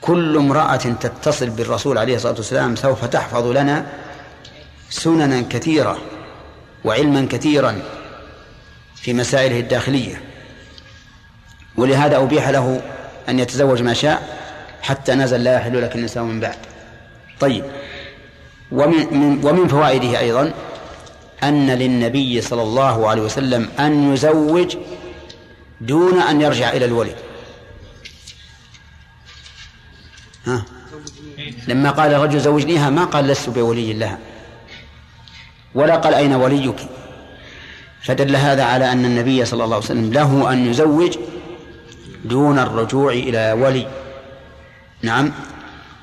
كل امرأة تتصل بالرسول عليه الصلاة والسلام سوف تحفظ لنا سننا كثيرة وعلما كثيرا في مسائله الداخلية. ولهذا أبيح له أن يتزوج ما شاء حتى نزل لا يحل لك النساء من بعد. طيب. ومن, ومن فوائده أيضا أن للنبي صلى الله عليه وسلم أن يزوج دون أن يرجع إلى الولي ها؟ لما قال الرجل زوجنيها ما قال لست بولي لها. ولا قال أين وليك. فدل هذا على أن النبي صلى الله عليه وسلم له أن يزوج دون الرجوع إلى ولي. نعم.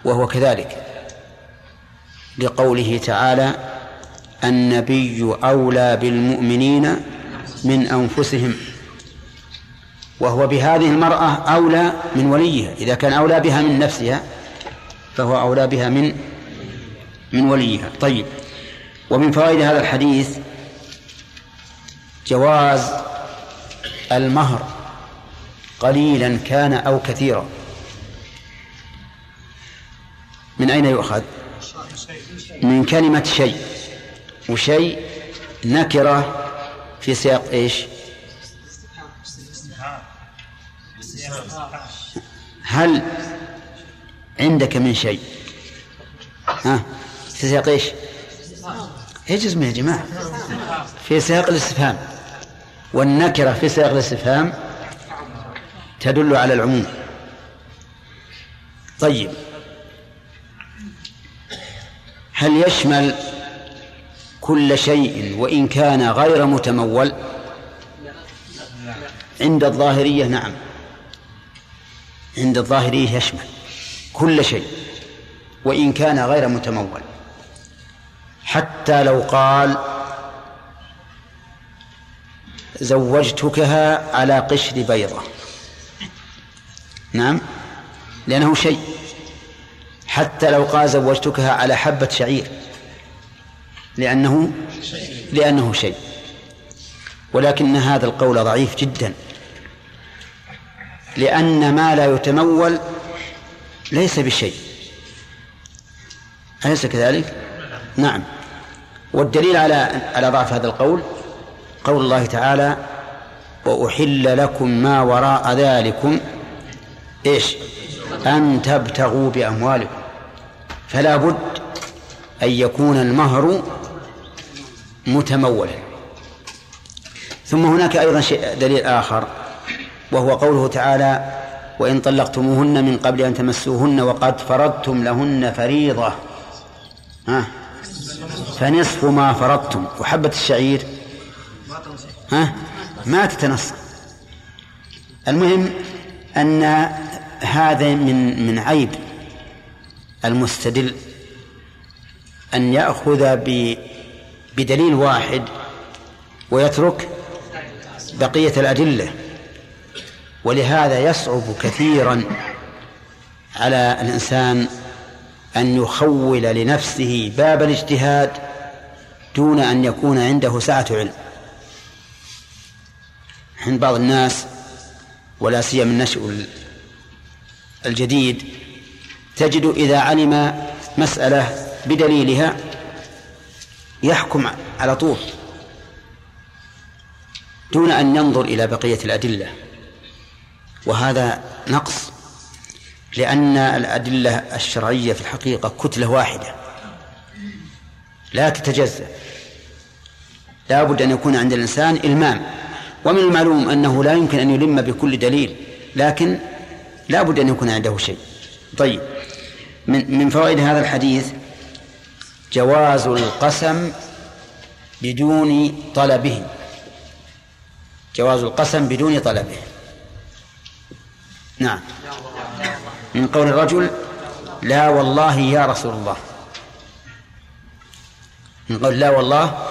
وهو كذلك. لقوله تعالى النبي أولى بالمؤمنين من أنفسهم. وهو بهذه المرأة أولى من وليها إذا كان أولى بها من نفسها فهو أولى بها من من وليها. طيب. ومن فوائد هذا الحديث جواز المهر قليلا كان أو كثيرا. من أين يؤخذ؟ من كلمة شيء. وشيء نكرة في سياق إيش؟ هل عندك من شيء؟ ها؟ في سياق إيش؟ إيش اسمه يا جماعة. في سياق الاستفهام. والنكرة في سياق الاستفهام تدل على العموم. طيب. هل يشمل كل شيء وإن كان غير متمول؟ عند الظاهرية نعم. عند الظاهرية يشمل كل شيء وإن كان غير متمول. حتى لو قال زوجتكها على قشر بيضة. نعم؟ لأنه شيء. حتى لو قال زوجتكها على حبة شعير. لأنه لأنه شيء. ولكن هذا القول ضعيف جدا. لأن ما لا يتمول ليس بشيء. أليس كذلك؟ نعم. والدليل على على ضعف هذا القول قول الله تعالى وأحل لكم ما وراء ذلكم. إيش؟ أن تبتغوا بأموالكم. فلا بد أن يكون المهر متمولا. ثم هناك أيضا شيء دليل آخر وهو قوله تعالى وإن طلقتموهن من قبل أن تمسوهن وقد فرضتم لهن فريضة. ها؟ فنصف ما فرضتم. وحبة الشعير ها؟ ما تتنصف. المهم أن هذا من من عيب. المستدل أن يأخذ بدليل واحد ويترك بقية الأدلة ولهذا يصعب كثيرا على الإنسان أن يخول لنفسه باب الاجتهاد دون أن يكون عنده سعة علم. عند بعض الناس ولا سيما النشء الجديد تجد إذا علم مسألة بدليلها يحكم على طول دون أن ينظر إلى بقية الأدلة. وهذا نقص لأن الأدلة الشرعية في الحقيقة كتلة واحدة لا تتجزأ. لا بد أن يكون عند الإنسان إلمام. ومن المعلوم أنه لا يمكن أن يلم بكل دليل لكن لا بد أن يكون عنده شيء. طيب. من من فوائد هذا الحديث جواز القسم بدون طلبه جواز القسم بدون طلبه نعم. من قول الرجل لا والله يا رسول الله. من قول لا والله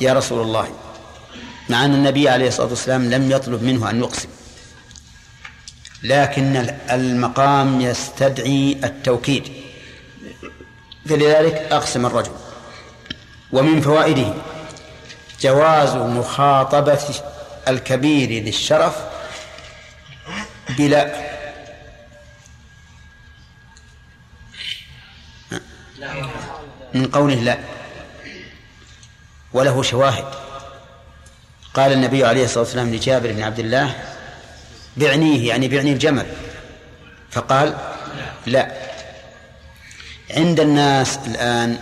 يا رسول الله. مع أن النبي عليه الصلاة والسلام لم يطلب منه أن يقسم. لكن المقام يستدعي التوكيد. فلذلك أقسم الرجل. ومن فوائده جواز مخاطبة الكبير للشرف بلا من قوله لا. وله شواهد. قال النبي عليه الصلاة والسلام لجابر بن عبد الله بعنيه يعني بعني الجمل. فقال لا. عند الناس الآن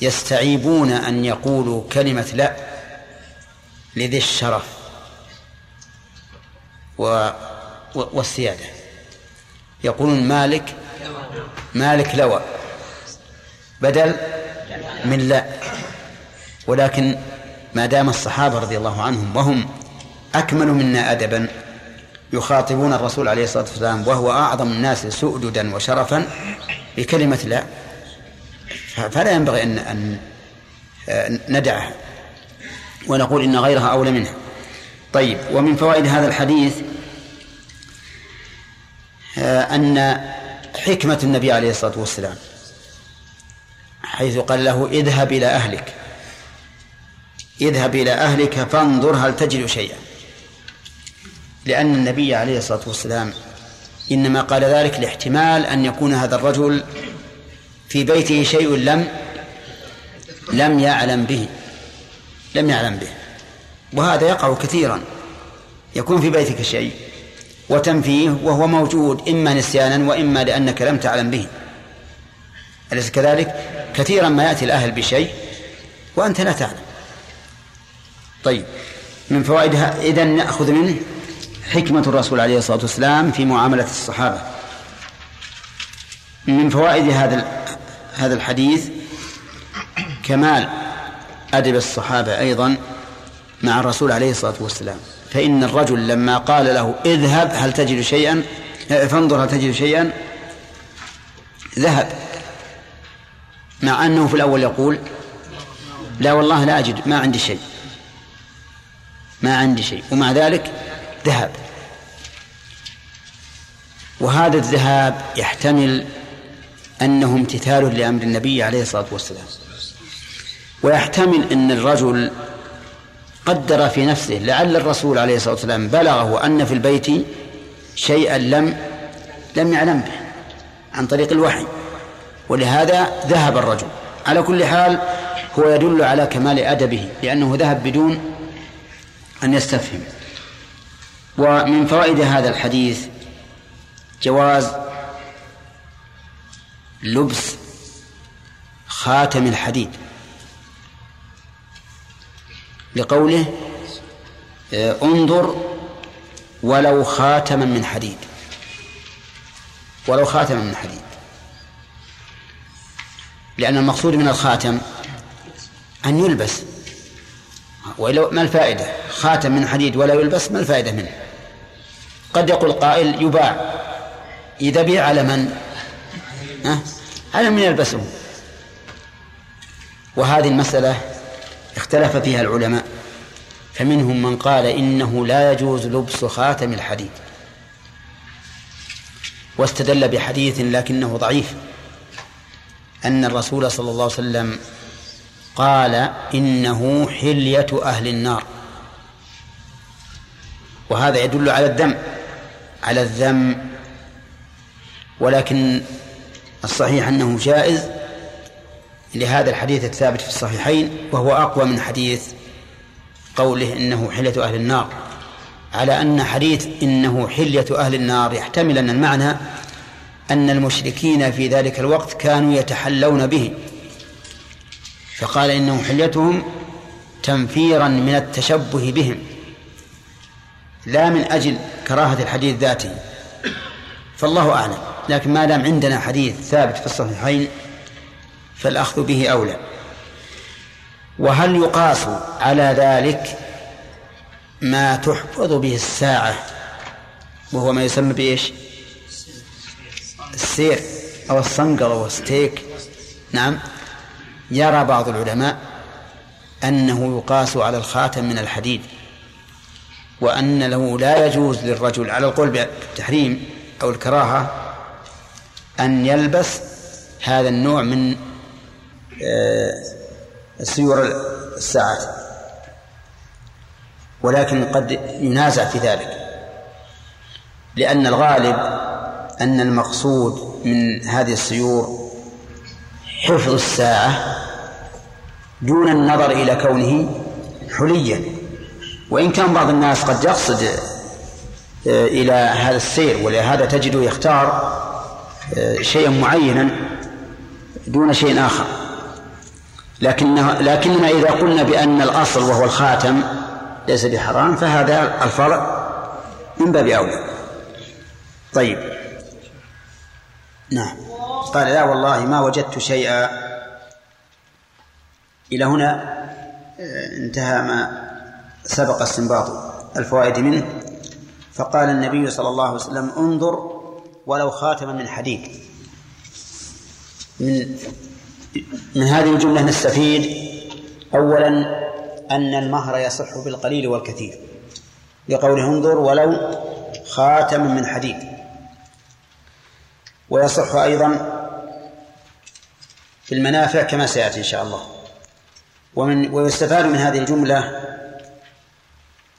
يستعيبون أن يقولوا كلمة لا لذي الشرف و والسيادة. يقولون مالك مالك لوى بدل من لا. ولكن ما دام الصحابة رضي الله عنهم وهم أكمل منا أدبا يخاطبون الرسول عليه الصلاة والسلام وهو أعظم الناس سؤددا وشرفا بكلمة لا. فلا ينبغي أن أن ندعها ونقول إن غيرها أولى منها طيب ومن فوائد هذا الحديث أن حكمة النبي عليه الصلاة والسلام حيث قال له اذهب إلى أهلك اذهب إلى أهلك فانظر هل تجد شيئا. لأن النبي عليه الصلاة والسلام إنما قال ذلك لاحتمال أن يكون هذا الرجل في بيته شيء لم لم يعلم به. لم يعلم به. وهذا يقع كثيرا. يكون في بيتك شيء وتنفيه وهو موجود إما نسيانا وإما لأنك لم تعلم به. أليس كذلك؟ كثيرا ما يأتي الأهل بشيء وأنت لا تعلم. طيب من فوائدها إذا نأخذ منه حكمة الرسول عليه الصلاة والسلام في معاملة الصحابة. من فوائد هذا هذا الحديث كمال أدب الصحابة أيضا مع الرسول عليه الصلاة والسلام. فإن الرجل لما قال له اذهب هل تجد شيئا؟ فانظر هل تجد شيئا؟ ذهب. مع أنه في الأول يقول لا والله لا أجد ما عندي شيء. ما عندي شيء. ومع ذلك ذهب وهذا الذهاب يحتمل أنه امتثال لأمر النبي عليه الصلاة والسلام. ويحتمل أن الرجل قدر في نفسه لعل الرسول عليه الصلاة والسلام بلغه أن في البيت شيئا لم لم يعلم به عن طريق الوحي. ولهذا ذهب الرجل. على كل حال هو يدل على كمال أدبه لأنه ذهب بدون أن يستفهم. ومن فوائد هذا الحديث جواز لبس خاتم الحديد. لقوله آه، انظر ولو خاتما من حديد. ولو خاتما من حديد. لأن المقصود من الخاتم أن يلبس. وإلا ما الفائدة؟ خاتم من حديد ولا يلبس ما الفائدة منه؟ قد يقول قائل يباع. إذا بيع على من؟ على من يلبسه. وهذه المسألة اختلف فيها العلماء. فمنهم من قال إنه لا يجوز لبس خاتم الحديد. واستدل بحديث لكنه ضعيف. أن الرسول صلى الله عليه وسلم قال إنه حلية أهل النار. وهذا يدل على الذم على الذم ولكن الصحيح أنه جائز لهذا الحديث الثابت في الصحيحين وهو أقوى من حديث قوله إنه حلية أهل النار. على أن حديث إنه حلية أهل النار يحتمل أن المعنى أن المشركين في ذلك الوقت كانوا يتحلون به. فقال إنه حليتهم تنفيرا من التشبه بهم. لا من أجل كراهة الحديث ذاته. فالله أعلم. لكن ما دام عندنا حديث ثابت في الصحيحين فالأخذ به أولى. وهل يقاس على ذلك ما تحفظ به الساعة؟ وهو ما يسمى بإيش؟ السير أو الصنقر أو الستيك. نعم. يرى بعض العلماء أنه يقاس على الخاتم من الحديد. وأن له لا يجوز للرجل على القول بالتحريم أو الكراهة أن يلبس هذا النوع من آه، سيور الساعات. ولكن قد ينازع في ذلك. لأن الغالب أن المقصود من هذه السيور حفظ الساعة دون النظر إلى كونه حليا. وإن كان بعض الناس قد يقصد آه، إلى هذا السير ولهذا تجده يختار آه، شيئا معينا دون شيء آخر. لكنه لكننا إذا قلنا بأن الأصل وهو الخاتم ليس بحرام فهذا الفرع من باب أولى. طيب. نعم. قال لا والله ما وجدت شيئا. إلى هنا آه، انتهى ما سبق استنباط الفوائد منه فقال النبي صلى الله عليه وسلم انظر ولو خاتما من حديد من من هذه الجملة نستفيد أولا أن المهر يصح بالقليل والكثير لقوله انظر ولو خاتما من حديد. ويصح أيضا في المنافع كما سيأتي إن شاء الله. ومن ويستفاد من هذه الجملة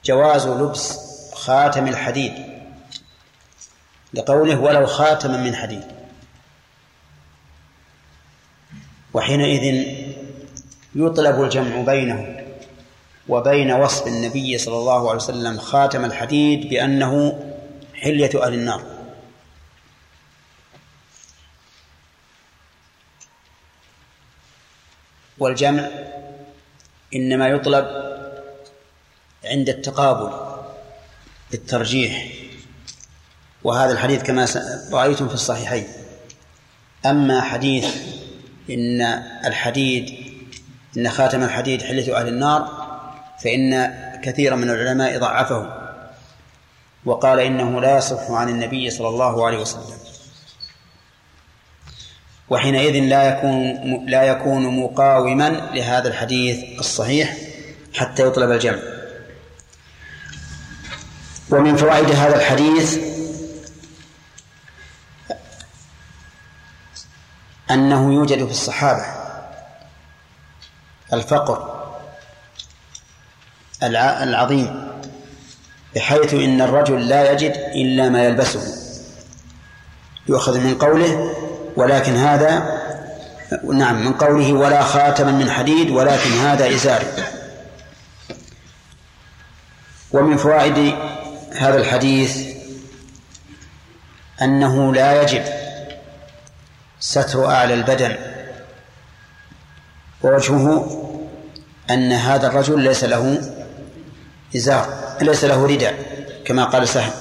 جواز لبس خاتم الحديد لقوله ولو خاتما من حديد. وحينئذ يطلب الجمع بينه وبين وصف النبي صلى الله عليه وسلم خاتم الحديد بأنه حلية أهل النار. والجمع إنما يطلب عند التقابل بالترجيح. وهذا الحديث كما رأيتم في الصحيحين. أما حديث إن الحديد إن خاتم الحديد حلة أهل النار فإن كثيرا من العلماء ضعفه وقال إنه لا يصح عن النبي صلى الله عليه وسلم. وحينئذ لا يكون لا يكون مقاوما لهذا الحديث الصحيح حتى يطلب الجمع. ومن فوائد هذا الحديث أنه يوجد في الصحابة الفقر العظيم بحيث إن الرجل لا يجد إلا ما يلبسه. يؤخذ من قوله ولكن هذا نعم من قوله ولا خاتما من حديد ولكن هذا إزاري ومن فوائد هذا الحديث أنه لا يجب ستر أعلى البدن. ووجهه أن هذا الرجل ليس له إزار ليس له رداء كما قال سهل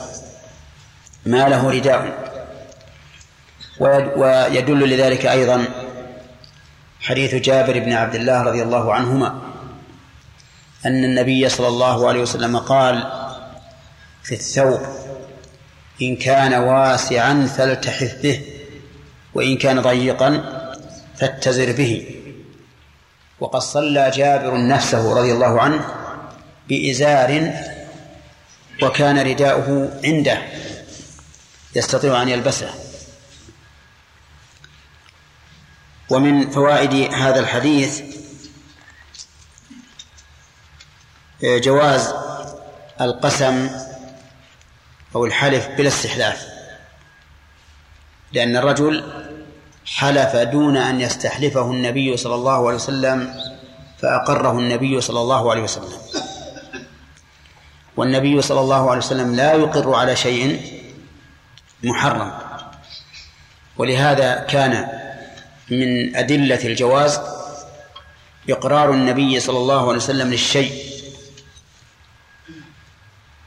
ما له رداء. ويدل لذلك أيضا حديث جابر بن عبد الله رضي الله عنهما أن النبي صلى الله عليه وسلم قال في الثوب إن كان واسعا فالتحف به وإن كان ضيقا فاتزر به. وقد صلى جابر نفسه رضي الله عنه بإزار وكان رداؤه عنده يستطيع أن يلبسه. ومن فوائد هذا الحديث جواز القسم أو الحلف بلا استحلاف. لأن الرجل حلف دون أن يستحلفه النبي صلى الله عليه وسلم فأقره النبي صلى الله عليه وسلم. والنبي صلى الله عليه وسلم لا يقر على شيء محرم. ولهذا كان من أدلة الجواز إقرار النبي صلى الله عليه وسلم للشيء.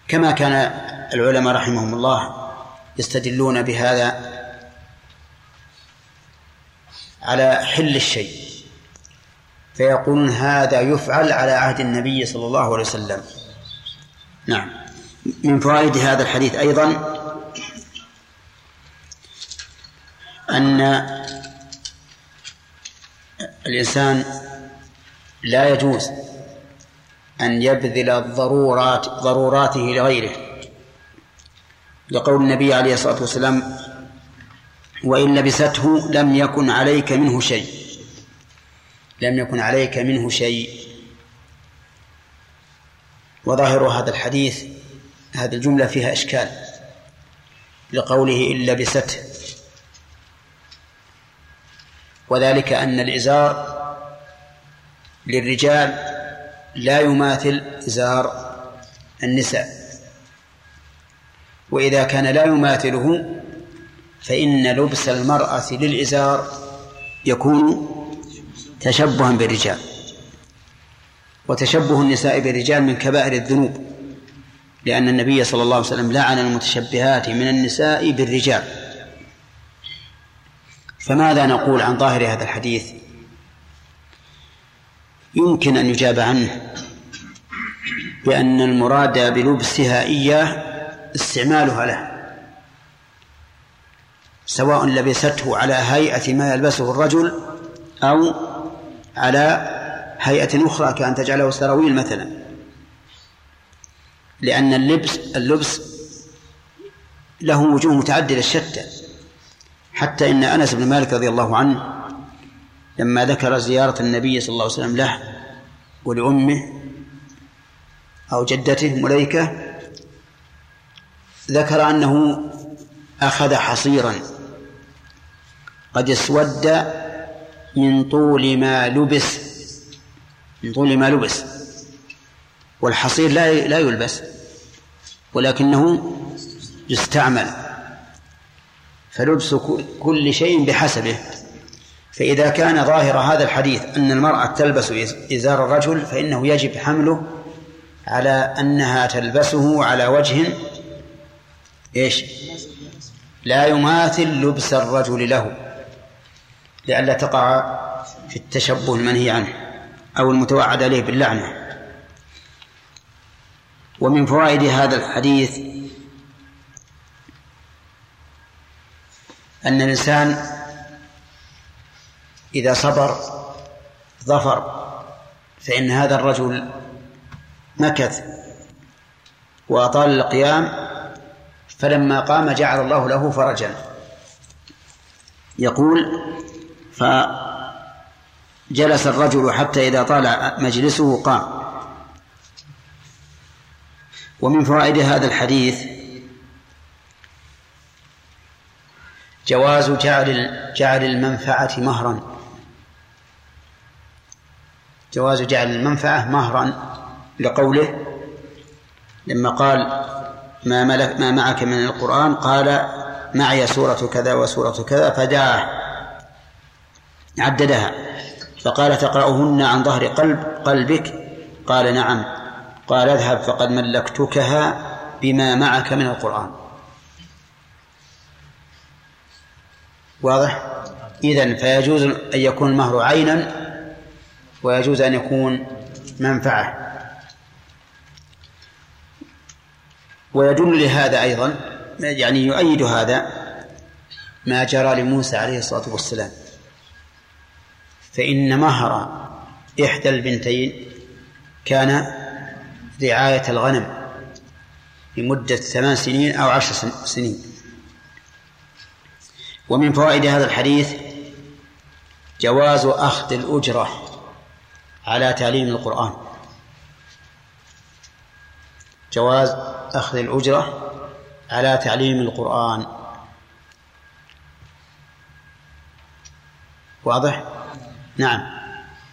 كما كان العلماء رحمهم الله يستدلون بهذا على حل الشيء فيقولون هذا يفعل على عهد النبي صلى الله عليه وسلم. نعم. من فوائد هذا الحديث أيضا أن الإنسان لا يجوز أن يبذل الضرورات ضروراته لغيره. لقول النبي عليه الصلاة والسلام وإن لبسته لم يكن عليك منه شيء. لم يكن عليك منه شيء. وظاهر هذا الحديث هذه الجملة فيها إشكال. لقوله إن لبسته. وذلك أن الإزار للرجال لا يماثل إزار النساء. وإذا كان لا يماثله فإن لبس المرأة للإزار يكون تشبها بالرجال وتشبه النساء بالرجال من كبائر الذنوب لأن النبي صلى الله عليه وسلم لعن المتشبهات من النساء بالرجال. فماذا نقول عن ظاهر هذا الحديث؟ يمكن أن يجاب عنه بأن المراد بلبسها إياه استعمالها له سواء لبسته على هيئة ما يلبسه الرجل أو على هيئة أخرى كأن تجعله سراويل مثلا. لأن اللبس اللبس له وجوه متعددة شتى حتى إن أنس بن مالك رضي الله عنه لما ذكر زيارة النبي صلى الله عليه وسلم له ولأمه أو جدته مليكة ذكر أنه أخذ حصيرا. قد اسود من طول ما لبس من طول ما لبس. والحصير لا لا يلبس ولكنه يستعمل. فلبس كل شيء بحسبه. فإذا كان ظاهر هذا الحديث أن المرأة تلبس إزار الرجل فإنه يجب حمله على أنها تلبسه على وجه إيش؟ لا يماثل لبس الرجل له لئلا تقع في التشبه المنهي عنه أو المتوعد عليه باللعنة. ومن فوائد هذا الحديث أن الإنسان إذا صبر ظفر فإن هذا الرجل مكث وأطال القيام فلما قام جعل الله له فرجا. يقول فجلس الرجل حتى إذا طال مجلسه قام. ومن فوائد هذا الحديث جواز جعل جعل المنفعة مهرا. جواز جعل المنفعة مهرا لقوله لما قال ما ملك ما معك من القرآن قال معي سورة كذا وسورة كذا فدعاه عددها. فقال تقرأهن عن ظهر قلب قلبك؟ قال نعم. قال اذهب فقد ملكتكها بما معك من القرآن. واضح؟ إذن فيجوز أن يكون المهر عينا ويجوز أن يكون منفعة. ويدل لهذا أيضا يعني يؤيد هذا ما جرى لموسى عليه الصلاة والسلام. فإن مهر إحدى البنتين كان رعاية الغنم لمدة ثمان سنين أو عشر سنين. ومن فوائد هذا الحديث جواز أخذ الأجرة على تعليم القرآن. جواز أخذ الأجرة على تعليم القرآن. واضح؟ نعم.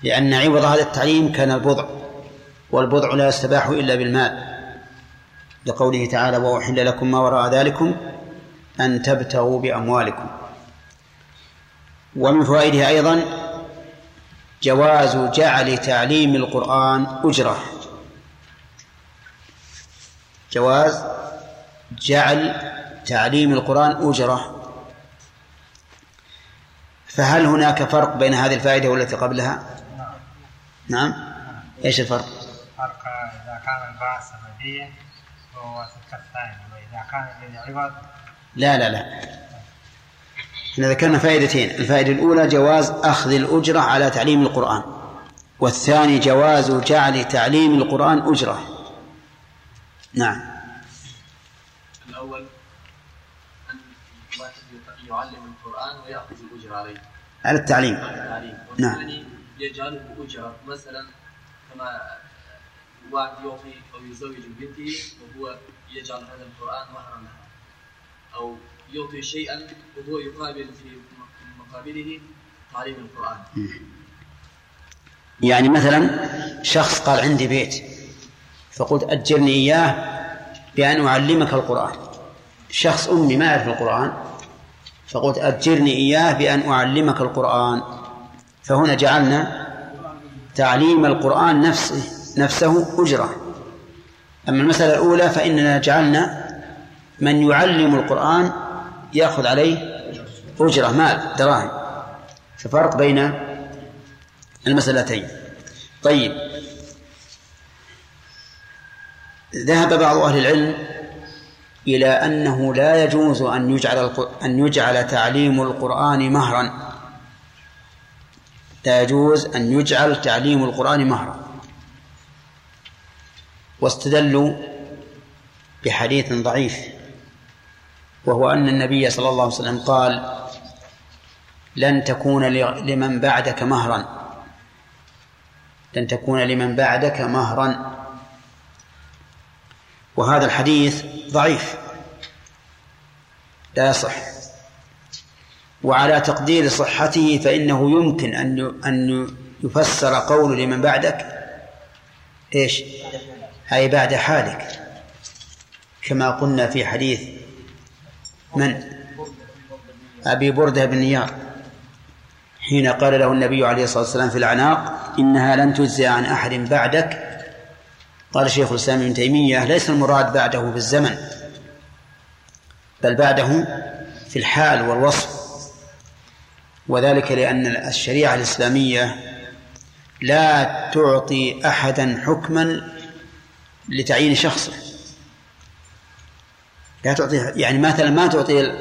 لأن عوض هذا التعليم كان البضع والبضع لا يستباح إلا بالمال. لقوله تعالى وأحل لكم ما وراء ذلكم أن تبتغوا بأموالكم. ومن فوائده أيضا جواز جعل تعليم القرآن أجرة. جواز جعل تعليم القرآن أجرة. فهل هناك فرق بين هذه الفائدة والتي قبلها؟ نعم. إيش الفرق؟ فرق إذا كان الباء سببية فهو ستة وإذا كان للعوض لا لا لا. إحنا ذكرنا فائدتين. الفائدة الأولى جواز أخذ الأجرة على تعليم القرآن والثاني جواز جعل تعليم القرآن أجرة. نعم. الأول أن الواحد يعلم القرآن ويأخذ الأجر عليه. على التعليم. التعليم. نعم. والثاني يجعله أجرة مثلا كما واحد يعطي أو يزوج بنته وهو يجعل هذا القرآن مهرا لها. أو يعطي شيئا وهو يقابل في مقابله تعليم القرآن. يعني مثلا شخص قال عندي بيت. فقلت أجرني إياه بأن أعلمك القرآن. شخص أمي ما يعرف القرآن فقلت أجرني إياه بأن أعلمك القرآن. فهنا جعلنا تعليم القرآن نفسه نفسه أجرة. أما المسألة الأولى فإننا جعلنا من يعلم القرآن يأخذ عليه أجرة مال دراهم. ففرق بين المسألتين. طيب ذهب بعض أهل العلم إلى أنه لا يجوز أن يجعل أن يجعل تعليم القرآن مهرا. لا يجوز أن يجعل تعليم القرآن مهرا. واستدلوا بحديث ضعيف وهو أن النبي صلى الله عليه وسلم قال لن تكون لمن بعدك مهرا. لن تكون لمن بعدك مهرا. وهذا الحديث ضعيف. لا يصح. وعلى تقدير صحته فإنه يمكن أن أن يفسر قول لمن بعدك. إيش؟ أي بعد حالك. كما قلنا في حديث من؟ أبي بردة بن نيار. حين قال له النبي عليه الصلاة والسلام في الأعناق إنها لن تجزي عن أحد بعدك قال شيخ الإسلام ابن تيمية ليس المراد بعده في الزمن بل بعده في الحال والوصف. وذلك لأن الشريعة الإسلامية لا تعطي أحدا حكما لتعيين شخصه. لا تعطي يعني مثلا ما تعطي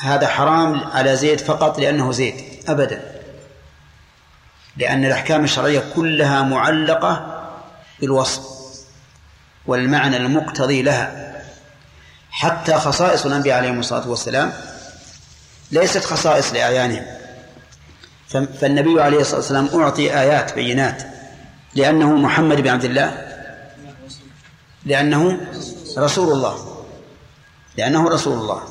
هذا حرام على زيد فقط لأنه زيد أبدا. لأن الأحكام الشرعية كلها معلقة بالوصف. والمعنى المقتضي لها. حتى خصائص الأنبياء عليهم الصلاة والسلام ليست خصائص لأعيانهم. فالنبي عليه الصلاة والسلام أعطي آيات بينات لأنه محمد بن عبد الله لأنه رسول الله لأنه رسول الله.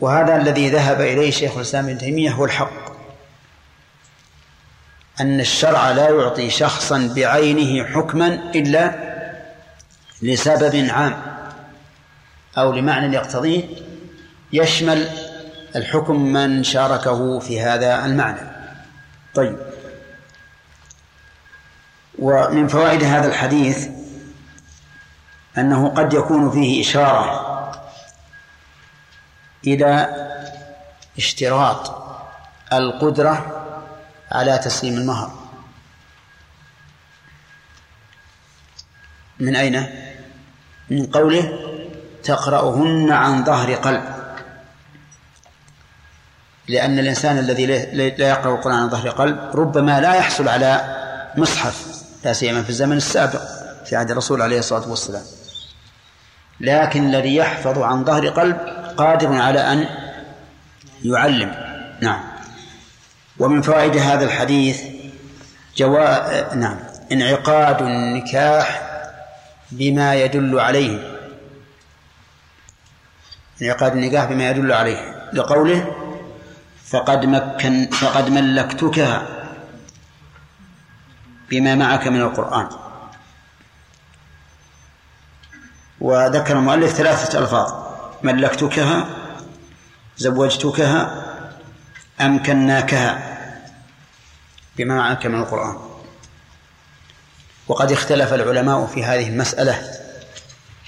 وهذا الذي ذهب إليه شيخ الإسلام ابن تيمية هو الحق. أن الشرع لا يعطي شخصا بعينه حكما إلا لسبب عام أو لمعنى يقتضيه يشمل الحكم من شاركه في هذا المعنى. طيب. ومن فوائد هذا الحديث أنه قد يكون فيه إشارة إلى اشتراط القدرة على تسليم المهر. من أين؟ من قوله تقرأهن عن ظهر قلب. لأن الإنسان الذي لا يقرأ القرآن عن ظهر قلب ربما لا يحصل على مصحف لا سيما في الزمن السابق في عهد الرسول عليه الصلاة والسلام. لكن الذي يحفظ عن ظهر قلب قادر على أن يعلم. نعم. ومن فوائد هذا الحديث جوا... نعم انعقاد النكاح بما يدل عليه. انعقاد النكاح بما يدل عليه. لقوله فقد مكن فقد ملكتكها بما معك من القرآن. وذكر المؤلف ثلاثة ألفاظ ملكتكها زوجتكها أمكناكها بما معك من القرآن. وقد اختلف العلماء في هذه المسألة.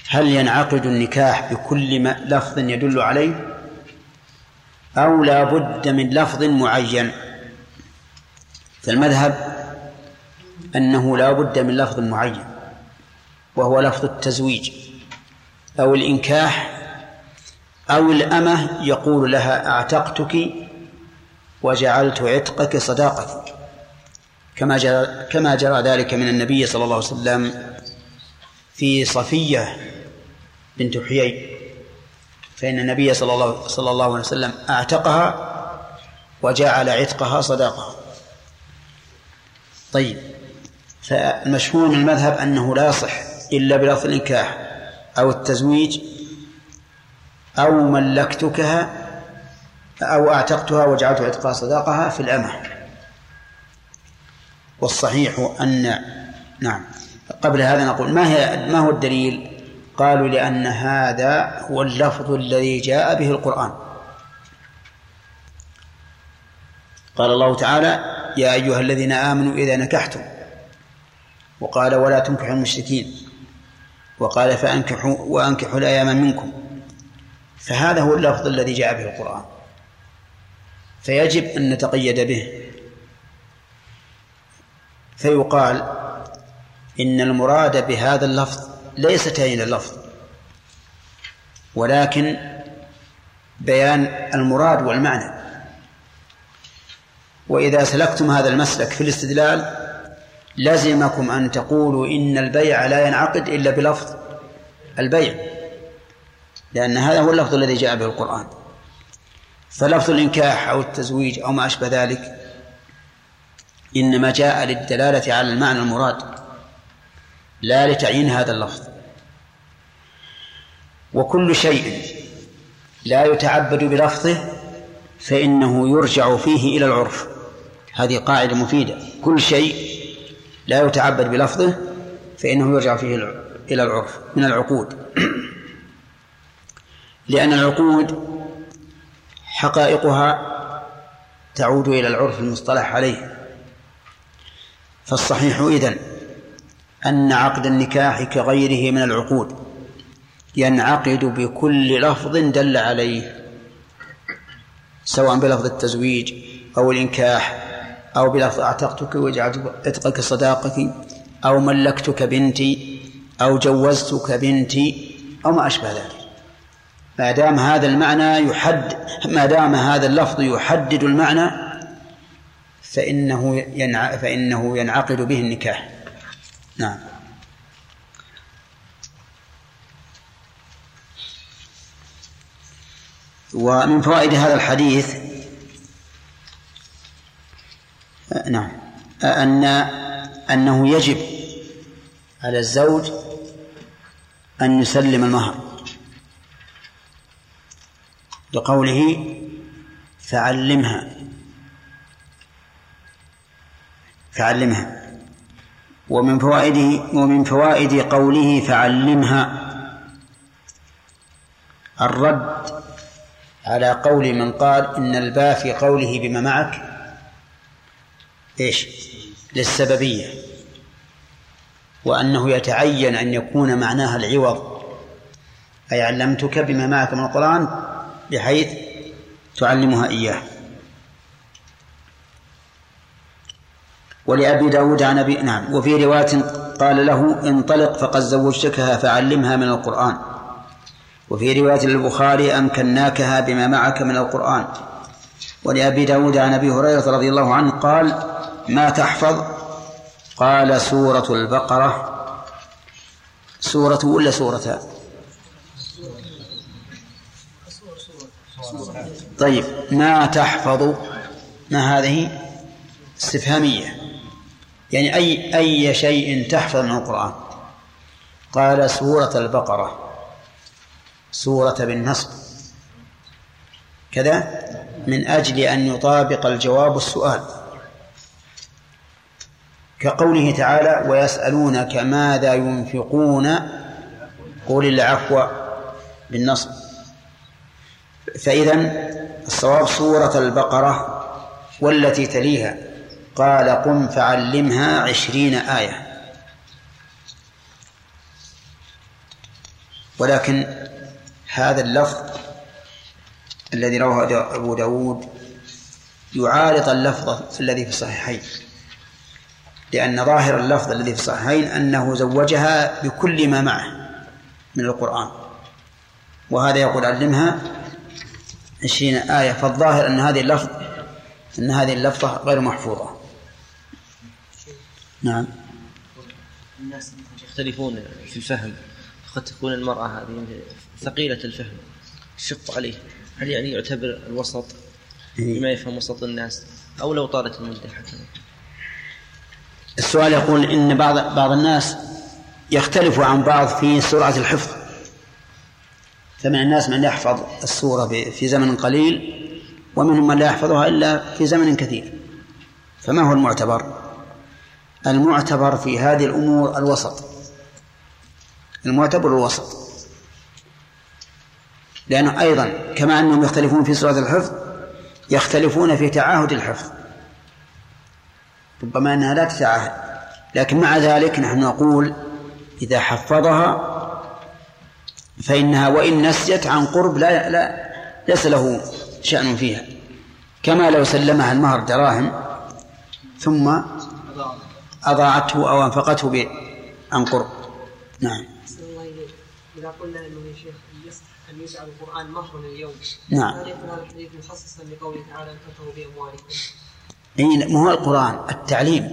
هل ينعقد النكاح بكل ما لفظ يدل عليه؟ أو لا بد من لفظ معين؟ فالمذهب أنه لا بد من لفظ معين وهو لفظ التزويج أو الإنكاح أو الأمة يقول لها أعتقتك وجعلت عتقك صداقتي. كما جرى كما جرى ذلك من النبي صلى الله عليه وسلم في صفية بنت حيي. فإن النبي صلى الله صلى الله عليه وسلم أعتقها وجعل عتقها صداقة طيب فالمشهور من المذهب أنه لا يصح إلا بلفظ النكاح أو التزويج أو ملكتكها أو أعتقتها وجعلت عتقها صداقها في الأمة. والصحيح أن نعم. قبل هذا نقول ما هي ما هو الدليل؟ قالوا لأن هذا هو اللفظ الذي جاء به القرآن. قال الله تعالى يا أيها الذين آمنوا إذا نكحتم وقال ولا تنكحوا المشركين وقال فأنكحوا وأنكحوا الأيام منكم فهذا هو اللفظ الذي جاء به القرآن. فيجب أن نتقيد به. فيقال إن المراد بهذا اللفظ ليس تعيين اللفظ ولكن بيان المراد والمعنى. وإذا سلكتم هذا المسلك في الاستدلال لزمكم أن تقولوا إن البيع لا ينعقد إلا بلفظ البيع لأن هذا هو اللفظ الذي جاء به القرآن. فلفظ الإنكاح أو التزويج أو ما أشبه ذلك إنما جاء للدلالة على المعنى المراد لا لتعيين هذا اللفظ. وكل شيء لا يتعبد بلفظه فإنه يرجع فيه إلى العرف. هذه قاعدة مفيدة. كل شيء لا يتعبد بلفظه فإنه يرجع فيه إلى العرف من العقود. لأن العقود حقائقها تعود إلى العرف المصطلح عليه. فالصحيح إذن أن عقد النكاح كغيره من العقود ينعقد بكل لفظ دل عليه سواء بلفظ التزويج أو الإنكاح أو بلفظ أعتقتك وجعلت عتقك صداقتي أو ملكتك بنتي أو جوزتك بنتي أو ما أشبه ذلك. ما دام هذا المعنى يحد ما دام هذا اللفظ يحدد المعنى فإنه ينع... فإنه ينعقد به النكاح. نعم. ومن فوائد هذا الحديث نعم أن أنه يجب على الزوج أن يسلم المهر. لقوله فعلمها فعلمها. ومن فوائده ومن فوائد قوله فعلمها الرد على قول من قال إن الباء في قوله بما معك إيش؟ للسببية. وأنه يتعين أن يكون معناها العوض. أي علمتك بما معك من القرآن بحيث تعلمها إياه. ولأبي داود عن أبي نعم. وفي رواية قال له انطلق فقد زوجتكها فعلمها من القرآن. وفي رواية للبخاري أمكناكها بما معك من القرآن. ولأبي داود عن أبي هريرة رضي الله عنه قال ما تحفظ؟ قال سورة البقرة. سورة ولا سورة؟ طيب ما تحفظ؟ ما هذه؟ استفهامية. يعني أي أي شيء تحفظ من القرآن. قال سورة البقرة سورة بالنصب. كذا من أجل أن يطابق الجواب السؤال. كقوله تعالى ويسألونك ماذا ينفقون؟ قل العفو بالنصب. فإذا الصواب سورة البقرة والتي تليها. قال قم فعلمها عشرين آية. ولكن هذا اللفظ الذي رواه أبو داود يعارض اللفظ الذي في الصحيحين لأن ظاهر اللفظ الذي في الصحيحين أنه زوجها بكل ما معه من القرآن. وهذا يقول علمها عشرين آية فالظاهر أن هذه اللفظ أن هذه اللفظة غير محفوظة. نعم. الناس يختلفون في الفهم قد تكون المرأة هذه ثقيلة الفهم شق عليه. هل يعني يعتبر الوسط بما يفهم وسط الناس أو لو طالت المدة حتى؟ السؤال يقول إن بعض بعض الناس يختلف عن بعض في سرعة الحفظ. فمن الناس من يحفظ السورة في زمن قليل ومنهم من لا يحفظها إلا في زمن كثير. فما هو المعتبر؟ المعتبر في هذه الأمور الوسط. المعتبر الوسط. لأنه أيضا كما أنهم يختلفون في سرعة الحفظ يختلفون في تعاهد الحفظ. ربما أنها لا تتعاهد لكن مع ذلك نحن نقول إذا حفظها فإنها وإن نسيت عن قرب لا لا ليس له شأن فيها. كما لو سلمها المهر دراهم ثم أضاعته أو أنفقته عن قرب نعم إذا قلنا أنه يا شيخ يصح أن يجعل القرآن مهرا اليوم نعم. هل يكون هذا الحديث مخصصا لقوله تعالى أن تنفقوا بأموالكم اي ما هو القرآن التعليم.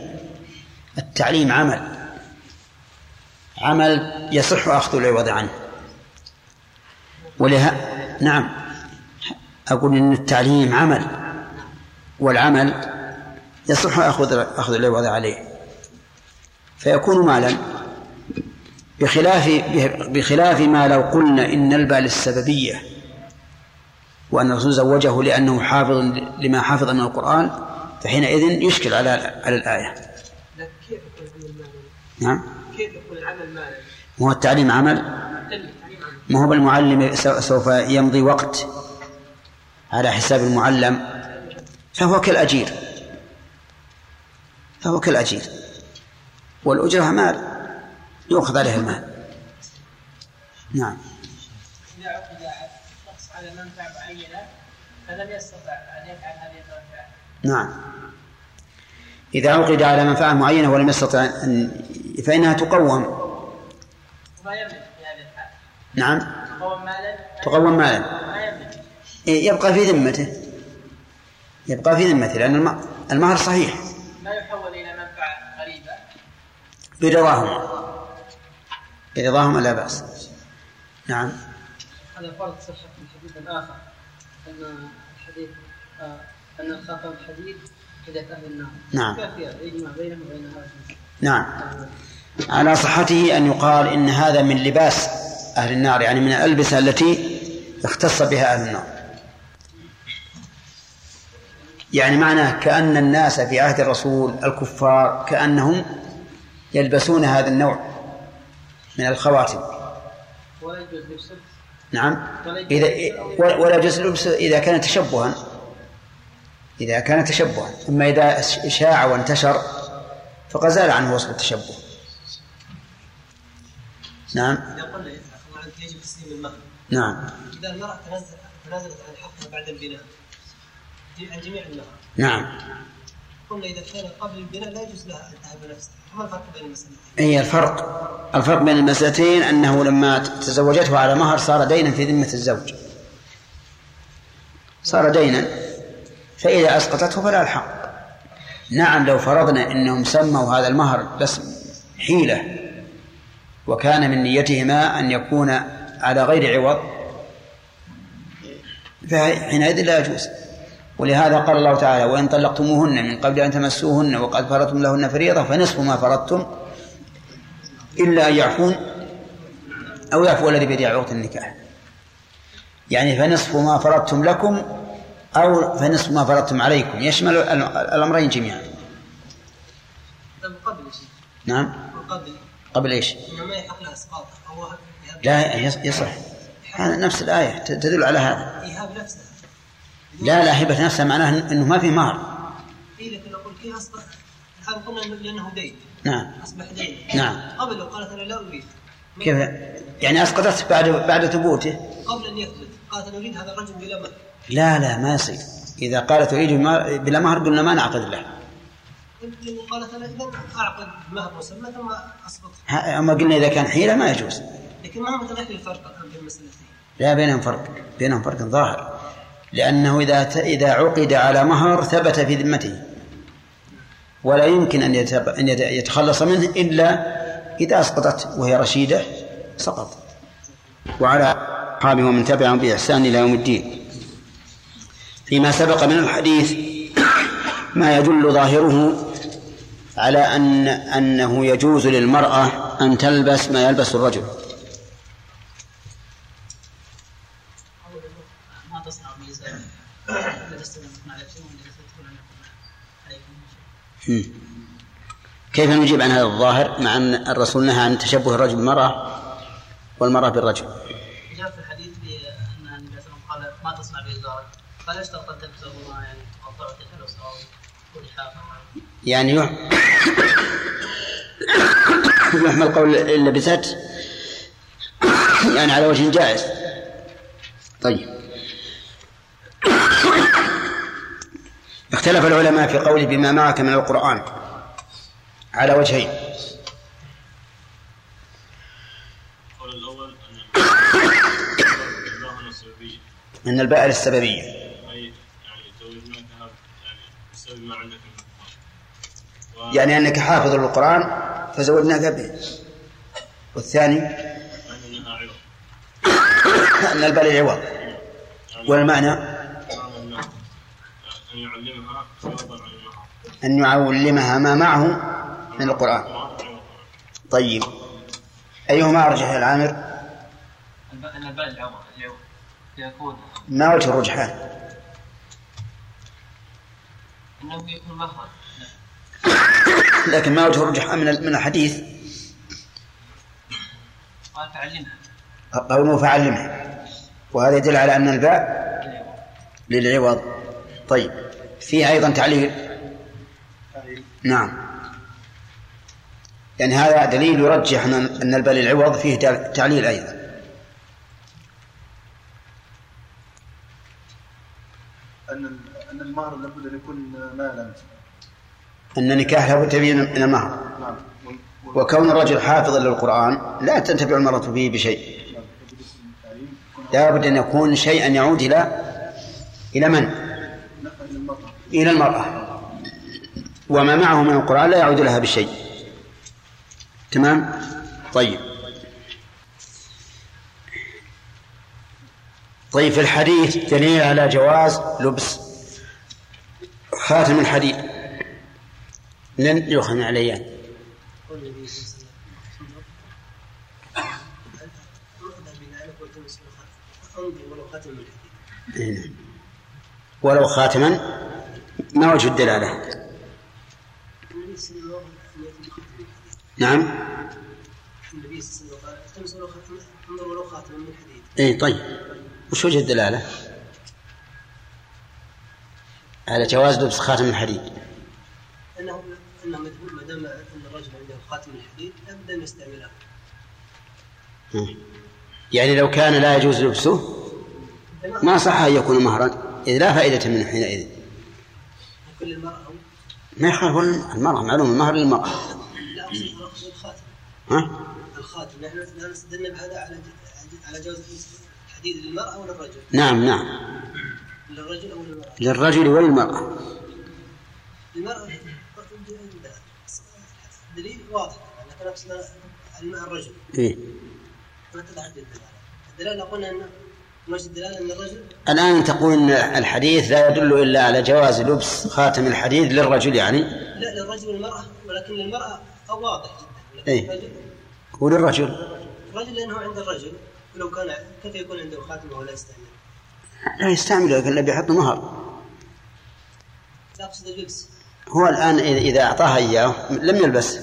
التعليم عمل. عمل يصح أخذ العوض عنه. ولها نعم. أقول إن التعليم عمل والعمل يصح أخذ أخذ العوض عليه. فيكون مالا بخلاف بخلاف ما لو قلنا إن البال السببية وأن الرسول زوجه لأنه حافظ لما حفظ من القرآن فحينئذ يشكل على على الآية. كيف؟ نعم. كيف يكون العمل مالا؟ هو التعليم عمل؟ ما هو بالمعلم سوف يمضي وقت على حساب المعلم فهو كالأجير فهو كالأجير والأجرة مال يؤخذ عليه المال. نعم. إذا عقد على منفعة معينة فلم يستطع أن يفعل هذه المنفعة. نعم. إذا عقد على منفعة معينة ولم يستطع أن فإنها تقوم. وما يملك في هذه الحال. نعم. تقوم مالا؟ تقوم مالا. ما يملك. إيه، يبقى في ذمته. يبقى في ذمته لأن المهر صحيح. ما يحول برضاهما برضاهما لا بأس. نعم. هذا فرض صحة الحديث الآخر أن الحديث آه، أن الخاتم الحديد كذا أهل النار. نعم. يجمع بينهم وبين نعم. على صحته أن يقال إن هذا من لباس أهل النار يعني من الألبسة التي اختص بها أهل النار. يعني معناه كأن الناس في عهد الرسول الكفار كأنهم يلبسون هذا النوع من الخواتم. ولا يجوز لبسه نعم. إذا ولا يجوز لبسه إذا كان تشبها. إذا كان تشبها. أما إذا شاع وانتشر فقد زال عنه وصف التشبه. نعم. نعم. إذا المرأة تنزل تنازلت عن حقها بعد البناء. عن جميع المهر نعم. إذا كان قبل البناء لا يجوز لها أن تهب نفسها ما الفرق بين المسألتين؟ هي الفرق؟ الفرق بين المسألتين أنه لما تزوجته على مهر صار دينا في ذمة الزوج. صار دينا فإذا أسقطته فلا الحق. نعم لو فرضنا أنهم سموا هذا المهر بس حيلة وكان من نيتهما أن يكون على غير عوض فحينئذ لا يجوز. ولهذا قال الله تعالى وإن طلقتموهن من قبل أن تمسوهن وقد فرضتم لهن فريضة فنصف ما فرضتم إلا أن يعفون أو يعفو الذي بيده عقدة النكاح. يعني فنصف ما فرضتم لكم أو فنصف ما فرضتم عليكم يشمل الأمرين جميعا. قبل نعم. قبل قبل انه ما يحق لا يص- يصح. نفس الآية تدل على هذا. إيهاب نفسها لا لا هبة نفسها معناه أنه ما في مهر اي لكن نقول كيف أصبح؟ الان قلنا لأنه دين. نعم. أصبح دين. نعم. قبل لو قالت أنا لا أريد. كيف؟ يعني أسقطت بعد بعد ثبوته؟ قبل أن يثبت. قالت أنا أريد هذا الرجل بلا مال لا لا ما يصير. إذا قالت أريد بلا مهر قلنا ما نعقد له. لأنه قالت أنا إذا أعقد مهر مسمى ثم أسقط. ها- أما قلنا إذا كان حيلة ما يجوز. لكن ما هو متداخل الفرق الآن بين المسألتين. لا بينهم فرق. بينهم فرق ظاهر. لأنه إذا إذا عقد على مهر ثبت في ذمته. ولا يمكن أن أن يت- يتخلص منه إلا إذا أسقطت وهي رشيدة سقط. وعلى أصحابه ومن تبعهم بإحسان إلى يوم الدين. فيما سبق من الحديث ما يدل ظاهره على أن أنه يجوز للمرأة أن تلبس ما يلبس الرجل ما تصنع ميزان لا تستمر على شيء ولا تدخل عليكم شيء مم. كيف نجيب عن هذا الظاهر مع أن الرسول نهى عن تشبه الرجل بالمرأة والمرأة بالرجل؟ جاء في الحديث بأن النبي صلى الله عليه وسلم قال ما تصنع بإزارك قال اشترط ان تلبسه ما يعني أو لحافه يعني يح- يحمل قول لبست يعني على وجه جائز. طيب. اختلف العلماء في قوله بما معك من القرآن على وجهين. القول الأول أن الباء للسببية. أي يعني يعني بسبب ما عندك من القرآن. و- يعني أنك حافظ للقرآن فزودناك به والثاني؟ عوض. أن الباء للعوض. والمعنى؟ معنى أن أن يعلمها أن يعلمها ما معه من القرآن. طيب. أيهما أرجح يا العامر؟ الب- أن الباء العوض العوض يكون ما وجه الرجحان؟ أنه يكون مهرا لكن ما وجه الرجحان من من الحديث؟ قال فعلمها. قوله فعلمها وهذا يدل على أن الباء للعوض. طيب. فيه أيضا تعليل؟ نعم. يعني هذا دليل يرجح أن أن الباء للعوض فيه تعليل أيضا. أن أن المهر لابد أن يكون مالا. أن النكاح لابد من المهر. نعم. وكون الرجل حافظا للقرآن لا تنتفع المرأة به بشيء. لا بد أن يكون شيئا يعود إلى إلى من؟ إلى المرأة. وما معه من القرآن لا يعود لها بشيء. تمام؟ طيب. طيب في الحديث دليل على جواز لبس. خاتم الحديد لن يؤخذ من عليان. إيه. ولو خاتما ما وجه الدلالة؟ نعم. النبي صلى الله عليه وسلم قال التمس ولو خاتم انظر ولو خاتم من حديد اي طيب. وش وجه الدلالة؟ على جواز لبس خاتم الحديد. انه انه ما دام ان الرجل عنده خاتم من حديد لابد ان يستعمله. يعني لو كان لا يجوز لبسه ما صح أن يكون مهرا إذ لا فائدة منه حينئذ. أو ما يخالف المرأة معلوم المهر للمرأة لا أقصد الخاتم. ها؟ الخاتم. نحن استدلنا بهذا على على جواز الحديد للمرأة ولا الرجل؟ نعم نعم. للرجل أو للمرأة؟ للرجل وللمرأة. المرأة الدليل واضح. لكن أقصد الماء الرجل. إيه؟ ما تتعدد الدلالة. قلنا ان الآن تقول أن الحديث لا يدل إلا على جواز لبس خاتم الحديد للرجل يعني؟ لا للرجل والمرأة ولكن للمرأة أو واضح جدا. إيه. وللرجل؟ الرجل لأنه عند الرجل ولو كان كيف يكون عنده خاتم وهو لا يستعمل؟ لا يستعمل لكن اللي بيحط مهر. لا اقصد اللبس. هو الآن إذا أعطاها إياه لم يلبس.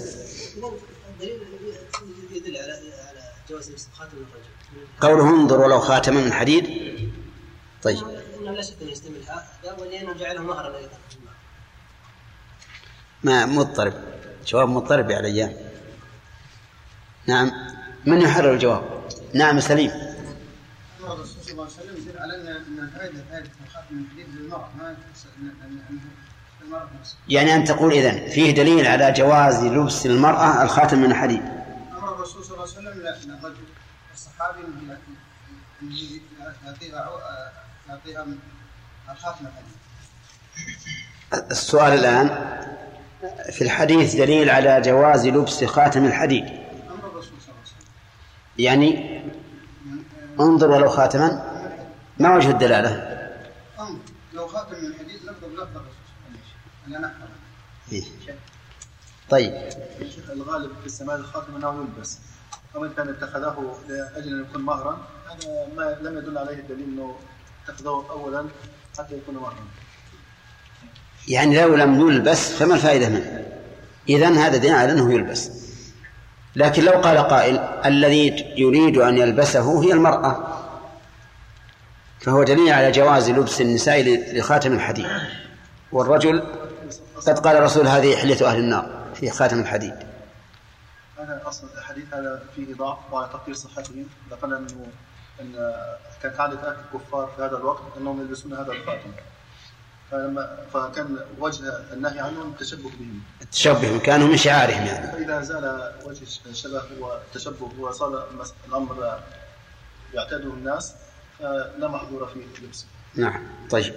الدليل يدل على جواز لبس خاتم الرجل قوله انظر ولو خاتما من حديد. طيب. ما مضطرب. جواب مضطرب يا عليان نعم. من يحرر الجواب؟ نعم سليم. أمر الرسول صلى الله عليه وسلم يدل على أن الفائدة فائدة خاتم الحديد للمراه ما يعني أن تقول إذن فيه دليل على جواز لبس المرأة الخاتم من الحديد أمر الرسول صلى الله عليه وسلم لا الرجل السؤال الآن في الحديث دليل على جواز لبس خاتم الحديد. يعني انظر ولو خاتما. ما وجه الدلالة؟ لو خاتم من نقدر لفظ الرسول صلى الله عليه وسلم. أنا نحفظ إيه. طيب. الغالب في السماء الخاتم أنه يلبس. ومن كان اتخذه لأجل أن يكون مهرا. هذا ما لم يدل عليه الدليل إنه اتخذه اولا حتى يكون مهرا. يعني لو لم يلبس فما الفائدة منه؟ إذن هذا دليل على أنه يلبس. لكن لو قال قائل الذي يريد أن يلبسه هي المرأة. فهو دليل على جواز لبس النساء لخاتم الحديد. والرجل قد قال الرسول هذه حلية أهل النار في خاتم الحديد. اصل الحديث هذا فيه ضعف وعلى تقدير صحته ذكرنا انه إن كانت عاده أهل الكفار في هذا الوقت أنهم يلبسون هذا الخاتم. فلما فكان وجه النهي عنهم التشبه بهم. التشبه كانوا من شعارهم يعني. فإذا زال وجه الشبه والتشبه وصار المس- الأمر يعتاده الناس فلا محظور في لبسه نعم. طيب.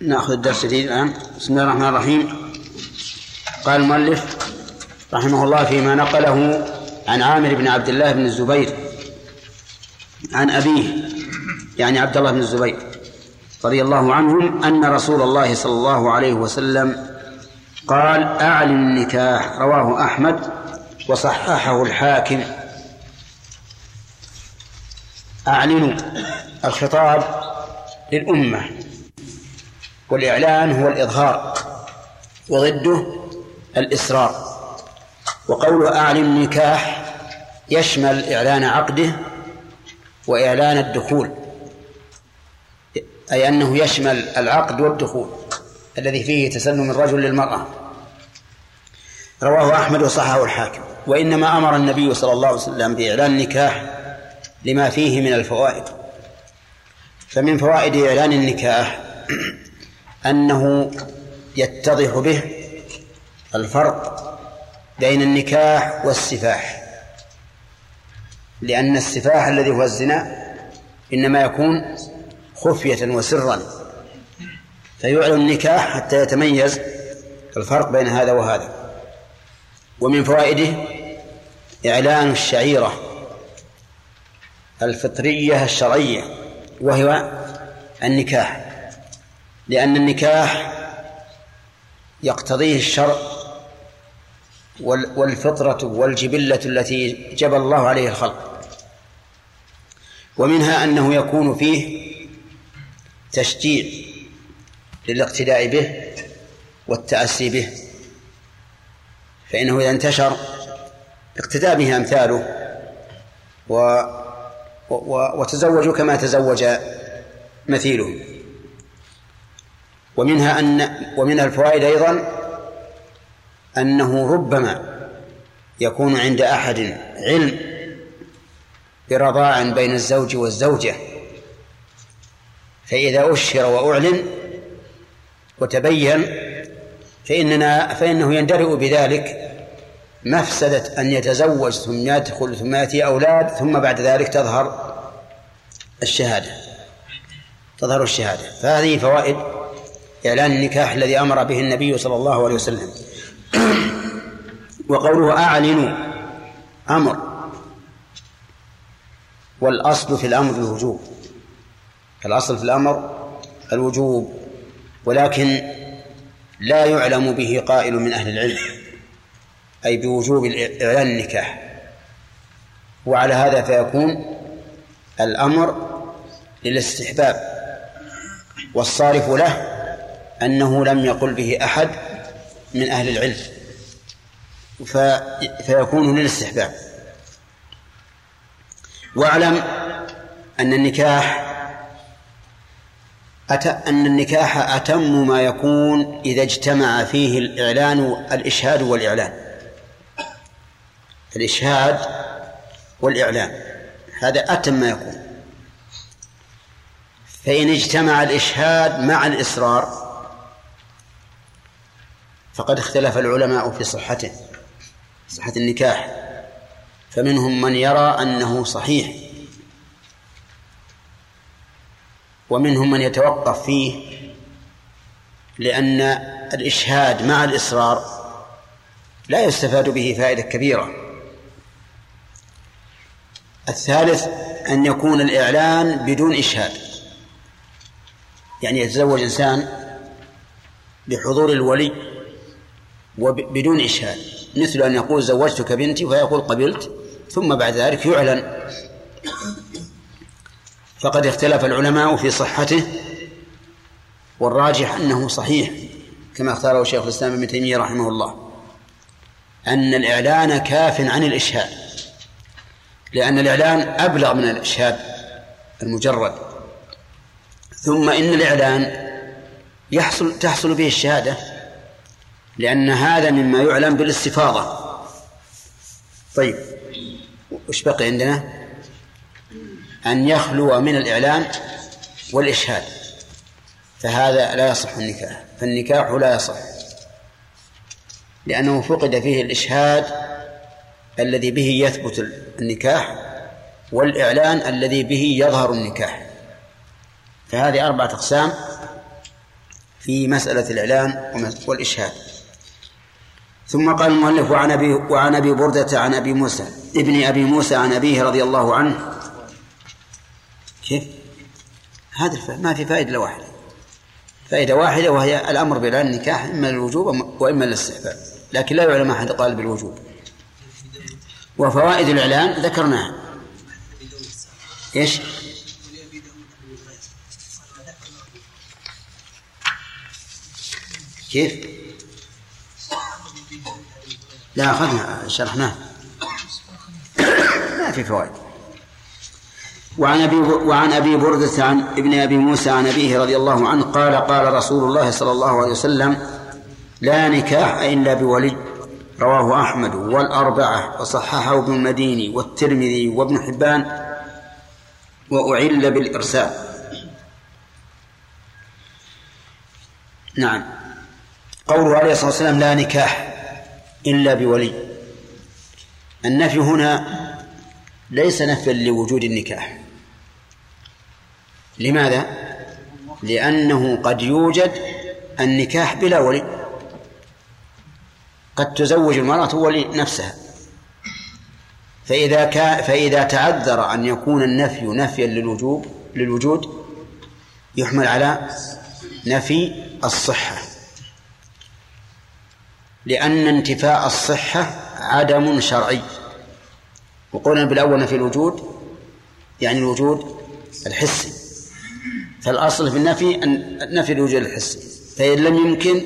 نأخذ الدرس الجديد الآن. بسم الله الرحمن الرحيم. قال المؤلف رحمه الله فيما نقله عن عامر بن عبد الله بن الزبير عن أبيه يعني عبد الله بن الزبير رضي الله عنهم أن رسول الله صلى الله عليه وسلم قال أعلن النكاح. رواه أحمد وصححه الحاكم. أعلنوا الخطاب للأمة. والإعلان هو الإظهار وضده الإسرار وقول أعلن النكاح يشمل إعلان عقده وإعلان الدخول أي أنه يشمل العقد والدخول الذي فيه تسلم الرجل للمرأة. رواه أحمد وصححه الحاكم. وإنما أمر النبي صلى الله عليه وسلم بإعلان النكاح لما فيه من الفوائد. فمن فوائد إعلان النكاح أنه يتضح به الفرق بين النكاح والسفاح. لأن السفاح الذي هو الزنا إنما يكون خفية وسرا. فيعلن النكاح حتى يتميز الفرق بين هذا وهذا. ومن فوائده إعلان الشعيرة الفطرية الشرعية وهو النكاح. لأن النكاح يقتضيه الشرع والفطرة والجبلة التي جبل الله عليه الخلق. ومنها أنه يكون فيه تشجيع للاقتداء به والتأسي به. فإنه إذا انتشر اقتدى به أمثاله و وتزوجوا كما تزوج مثيله. ومنها أن ومنها الفوائد أيضا أنه ربما يكون عند أحد علم برضاع بين الزوج والزوجة فإذا أشهر وأعلن وتبين فإننا فإنه يندرئ بذلك مفسدة أن يتزوج ثم يدخل ثم يأتي أولاد ثم بعد ذلك تظهر الشهادة تظهر الشهادة. فهذه فوائد إعلان النكاح الذي أمر به النبي صلى الله عليه وسلم. وقوله أعلنوا. أمر. والأصل في الأمر الوجوب. الأصل في الأمر الوجوب. ولكن لا يعلم به قائل من أهل العلم. أي بوجوب إعلان النكاح. وعلى هذا فيكون الأمر للاستحباب. والصارف له أنه لم يقل به أحد من أهل العلم فيكون للاستحباب. واعلم أن النكاح أت... أن النكاح أتم ما يكون إذا اجتمع فيه الإعلان الإشهاد والإعلان. الإشهاد والإعلان هذا أتم ما يكون. فإن اجتمع الإشهاد مع الإصرار فقد اختلف العلماء في صحته صحة النكاح. فمنهم من يرى أنه صحيح ومنهم من يتوقف فيه لأن الإشهاد مع الإصرار لا يستفاد به فائدة كبيرة. الثالث أن يكون الإعلان بدون إشهاد يعني يتزوج إنسان بحضور الولي وبدون إشهاد. مثل أن يقول زوجتك بنتي فيقول قبلت ثم بعد ذلك يعلن. فقد اختلف العلماء في صحته والراجح أنه صحيح كما اختاره شيخ الإسلام ابن تيمية رحمه الله أن الإعلان كاف عن الإشهاد لأن الإعلان أبلغ من الإشهاد المجرد. ثم إن الإعلان يحصل تحصل به الشهادة لأن هذا مما يعلم بالاستفاضة. طيب وش بقي عندنا؟ أن يخلو من الإعلان والإشهاد. فهذا لا يصح النكاح. فالنكاح لا يصح. لأنه فقد فيه الإشهاد الذي به يثبت النكاح والإعلان الذي به يظهر النكاح. فهذه أربعة أقسام في مسألة الإعلان والإشهاد. ثم قال المؤلف وعن أبي وعن أبي بردة عن أبي موسى ابن أبي موسى عن أبيه رضي الله عنه كيف؟ هذا ما في فائدة إلا واحدة فائدة واحدة وهي الأمر بإعلان النكاح إما للوجوب وإما للاستحباب لكن لا يعلم أحد قال بالوجوب وفوائد الإعلان ذكرناها إيش؟ كيف؟ لا أخذنا شرحناه. ما في فوائد. وعن أبي وعن أبي بردة عن ابن أبي موسى عن أبيه رضي الله عنه قال قال رسول الله صلى الله عليه وسلم لا نكاح إلا بولي. رواه أحمد والأربعة وصححه ابن المديني والترمذي وابن حبان وأعل بالإرسال. نعم. قوله عليه الصلاة والسلام لا نكاح. إلا بولي. النفي هنا ليس نفيا لوجود النكاح. لماذا؟ لأنه قد يوجد النكاح بلا ولي. قد تزوج المرأة ولي نفسها. فإذا كان فإذا تعذر أن يكون النفي نفيا للوجوب للوجود يحمل على نفي الصحة. لأن انتفاء الصحة عدم شرعي. وقولنا بالأول نفي الوجود يعني الوجود الحسي فالأصل في النفي أن نفي الوجود الحسي فإن لم يمكن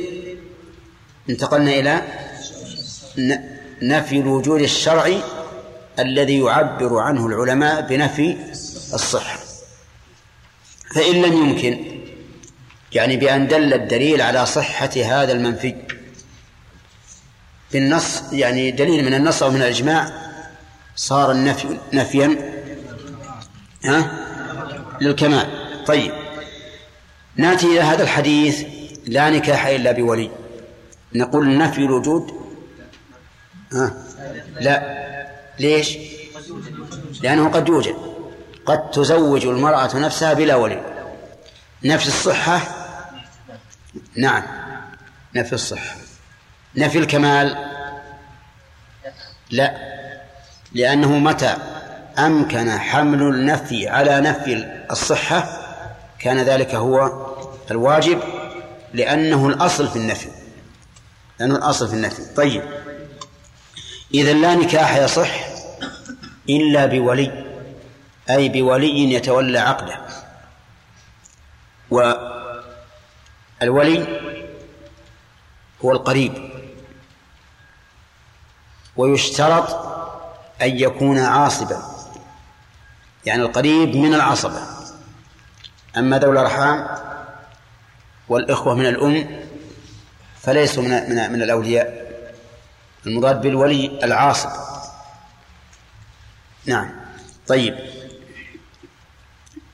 انتقلنا إلى نفي الوجود الشرعي الذي يعبر عنه العلماء بنفي الصحة. فإن لم يمكن يعني بأن دل الدليل على صحة هذا المنفي. بالنص يعني دليل من النص أو من الإجماع صار النفي نفيا ها؟ للكمال. طيب. نأتي إلى هذا الحديث لا نكاح إلا بولي. نقول نفي الوجود ها؟ لا. ليش؟ لأنه قد يوجد. قد تزوج المرأة نفسها بلا ولي. نفس الصحة؟ نعم. نفي الصحة. نفي الكمال؟ لا. لأنه متى أمكن حمل النفي على نفي الصحة؟ كان ذلك هو الواجب لأنه الأصل في النفي. لأنه الأصل في النفي. طيب. إذا لا نكاح يصح إلا بولي أي بولي يتولى عقده والولي هو القريب. ويشترط أن يكون عاصبا يعني القريب من العصبة. أما ذوي الأرحام والإخوة من الأم فليسوا من من, من الأولياء. المراد بالولي العاصب. نعم. طيب.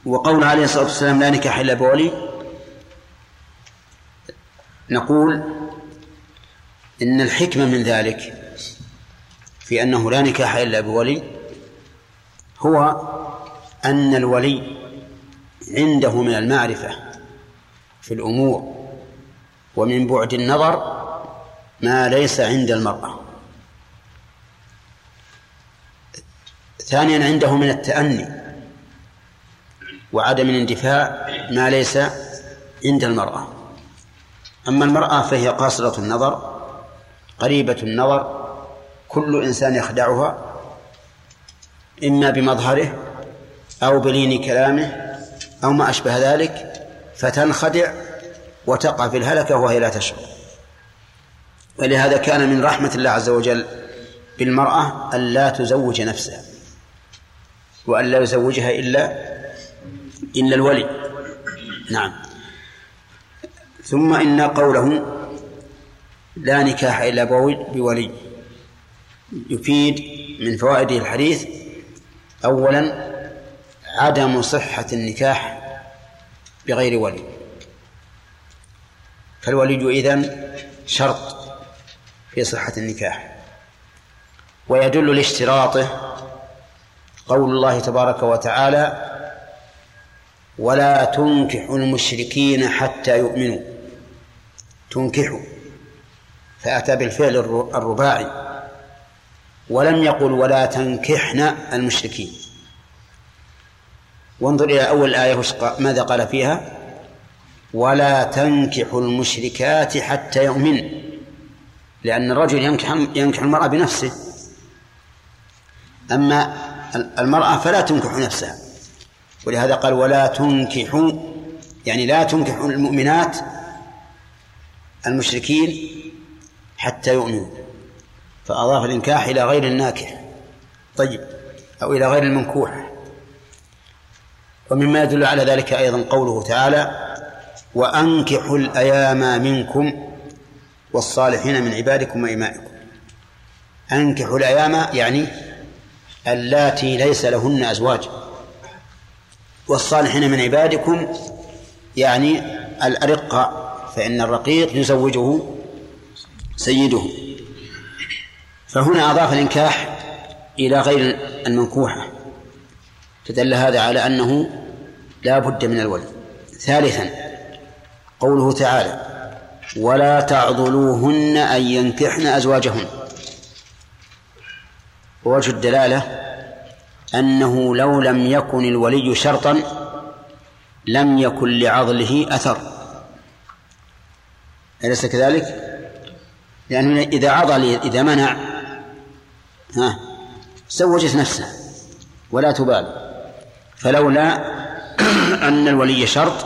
وقول عليه الصلاة والسلام لا نكاح إلا بولي. نقول إن الحكمة من ذلك في أنه لا نكاح إلا بولي هو أن الولي عنده من المعرفة في الأمور ومن بعد النظر ما ليس عند المرأة. ثانيا عنده من التأني وعدم الاندفاع ما ليس عند المرأة. أما المرأة فهي قاصرة النظر قريبة النظر كل إنسان يخدعها إما بمظهره أو بلين كلامه أو ما أشبه ذلك فتنخدع وتقع في الهلكة وهي لا تشعر. ولهذا كان من رحمة الله عز وجل بالمرأة أن لا تزوج نفسها وأن لا يزوجها إلا إلا الولي. نعم. ثم إن قوله لا نكاح إلا بولي. يفيد من فوائد الحديث أولا عدم صحة النكاح بغير ولي. فالولي إذن شرط في صحة النكاح. ويدل لاشتراطه قول الله تبارك وتعالى ولا تنكحوا المشركين حتى يؤمنوا. تنكحوا. فأتى بالفعل الرباعي. ولم يقل ولا تنكحن المشركين. وانظر إلى أول الآية ماذا قال فيها؟ ولا تنكحوا المشركات حتى يؤمن لأن الرجل ينكح ينكح المرأة بنفسه. أما المرأة فلا تنكح نفسها. ولهذا قال ولا تنكحوا يعني لا تنكحوا المؤمنات المشركين حتى يؤمنوا. فأضاف الإنكاح إلى غير الناكح. طيب. أو إلى غير المنكوح. ومما يدل على ذلك أيضا قوله تعالى وأنكحوا الأيام منكم والصالحين من عبادكم وإمائكم. أنكحوا الأيام يعني اللاتي ليس لهن أزواج. والصالحين من عبادكم يعني الأرقة فإن الرقيق يزوجه سيده. فهنا أضاف الإنكاح إلى غير المنكوحة. فدل هذا على أنه لا بد من الولي ثالثا قوله تعالى ولا تعضلوهن أن ينكحن أزواجهن. ووجه الدلالة أنه لو لم يكن الولي شرطا لم يكن لعضله أثر. أليس كذلك؟ لأنه إذا عضل إذا منع ها؟ زوجت نفسها ولا تبالي. فلولا أن الولي شرط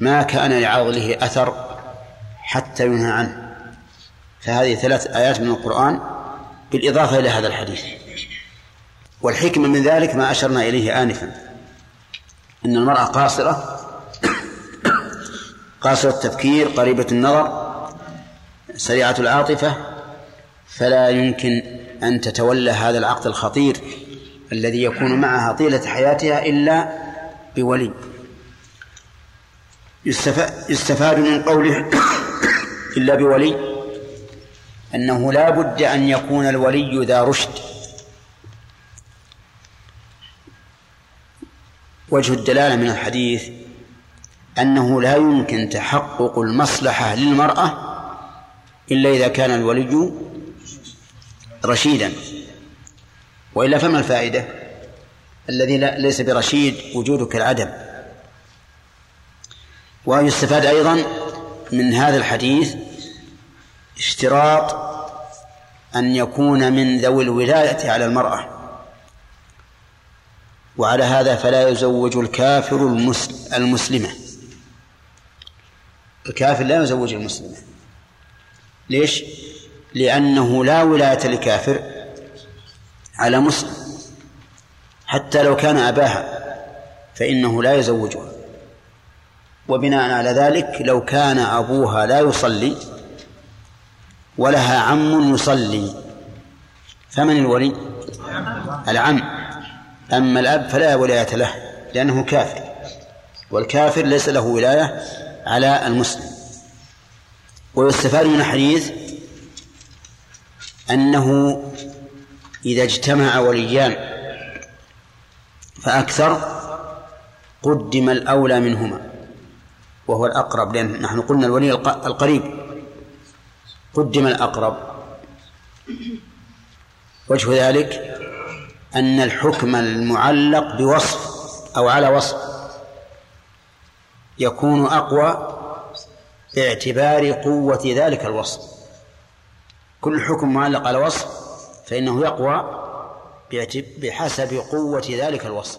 ما كان لعضله أثر حتى ينهى عنه. فهذه ثلاث آيات من القرآن بالإضافة إلى هذا الحديث. والحكمة من ذلك ما أشرنا إليه آنفا أن المرأة قاصرة قاصرة التفكير قريبة النظر سريعة العاطفة فلا يمكن أن تتولى هذا العقد الخطير الذي يكون معها طيلة حياتها إلا بولي. يستفاد من قوله إلا بولي أنه لا بد أن يكون الولي ذا رشد. وجه الدلالة من الحديث أنه لا يمكن تحقق المصلحة للمرأة إلا إذا كان الولي رشيدا. وإلا فما الفائدة؟ الذي ليس برشيد وجوده كالعدم ويستفاد أيضا من هذا الحديث اشتراط أن يكون من ذوي الولاية على المرأة. وعلى هذا فلا يزوج الكافر المسلمة. الكافر لا يزوج المسلمة. ليش؟ لأنه لا ولاية لكافر على مسلم حتى لو كان أباها فإنه لا يزوجها. وبناء على ذلك لو كان أبوها لا يصلي ولها عم يصلي فمن الولي؟ العم. أما الأب فلا ولاية له لأنه كافر. والكافر ليس له ولاية على المسلم. ويستفاد من الحديث أنه إذا اجتمع وليان فأكثر قدم الأولى منهما وهو الأقرب لأن نحن قلنا الولي القريب. قدم الأقرب. وجه ذلك أن الحكم المعلق بوصف أو على وصف يكون أقوى باعتبار قوة ذلك الوصف. كل حكم معلق على وصف فإنه يقوى بحسب قوة ذلك الوصف.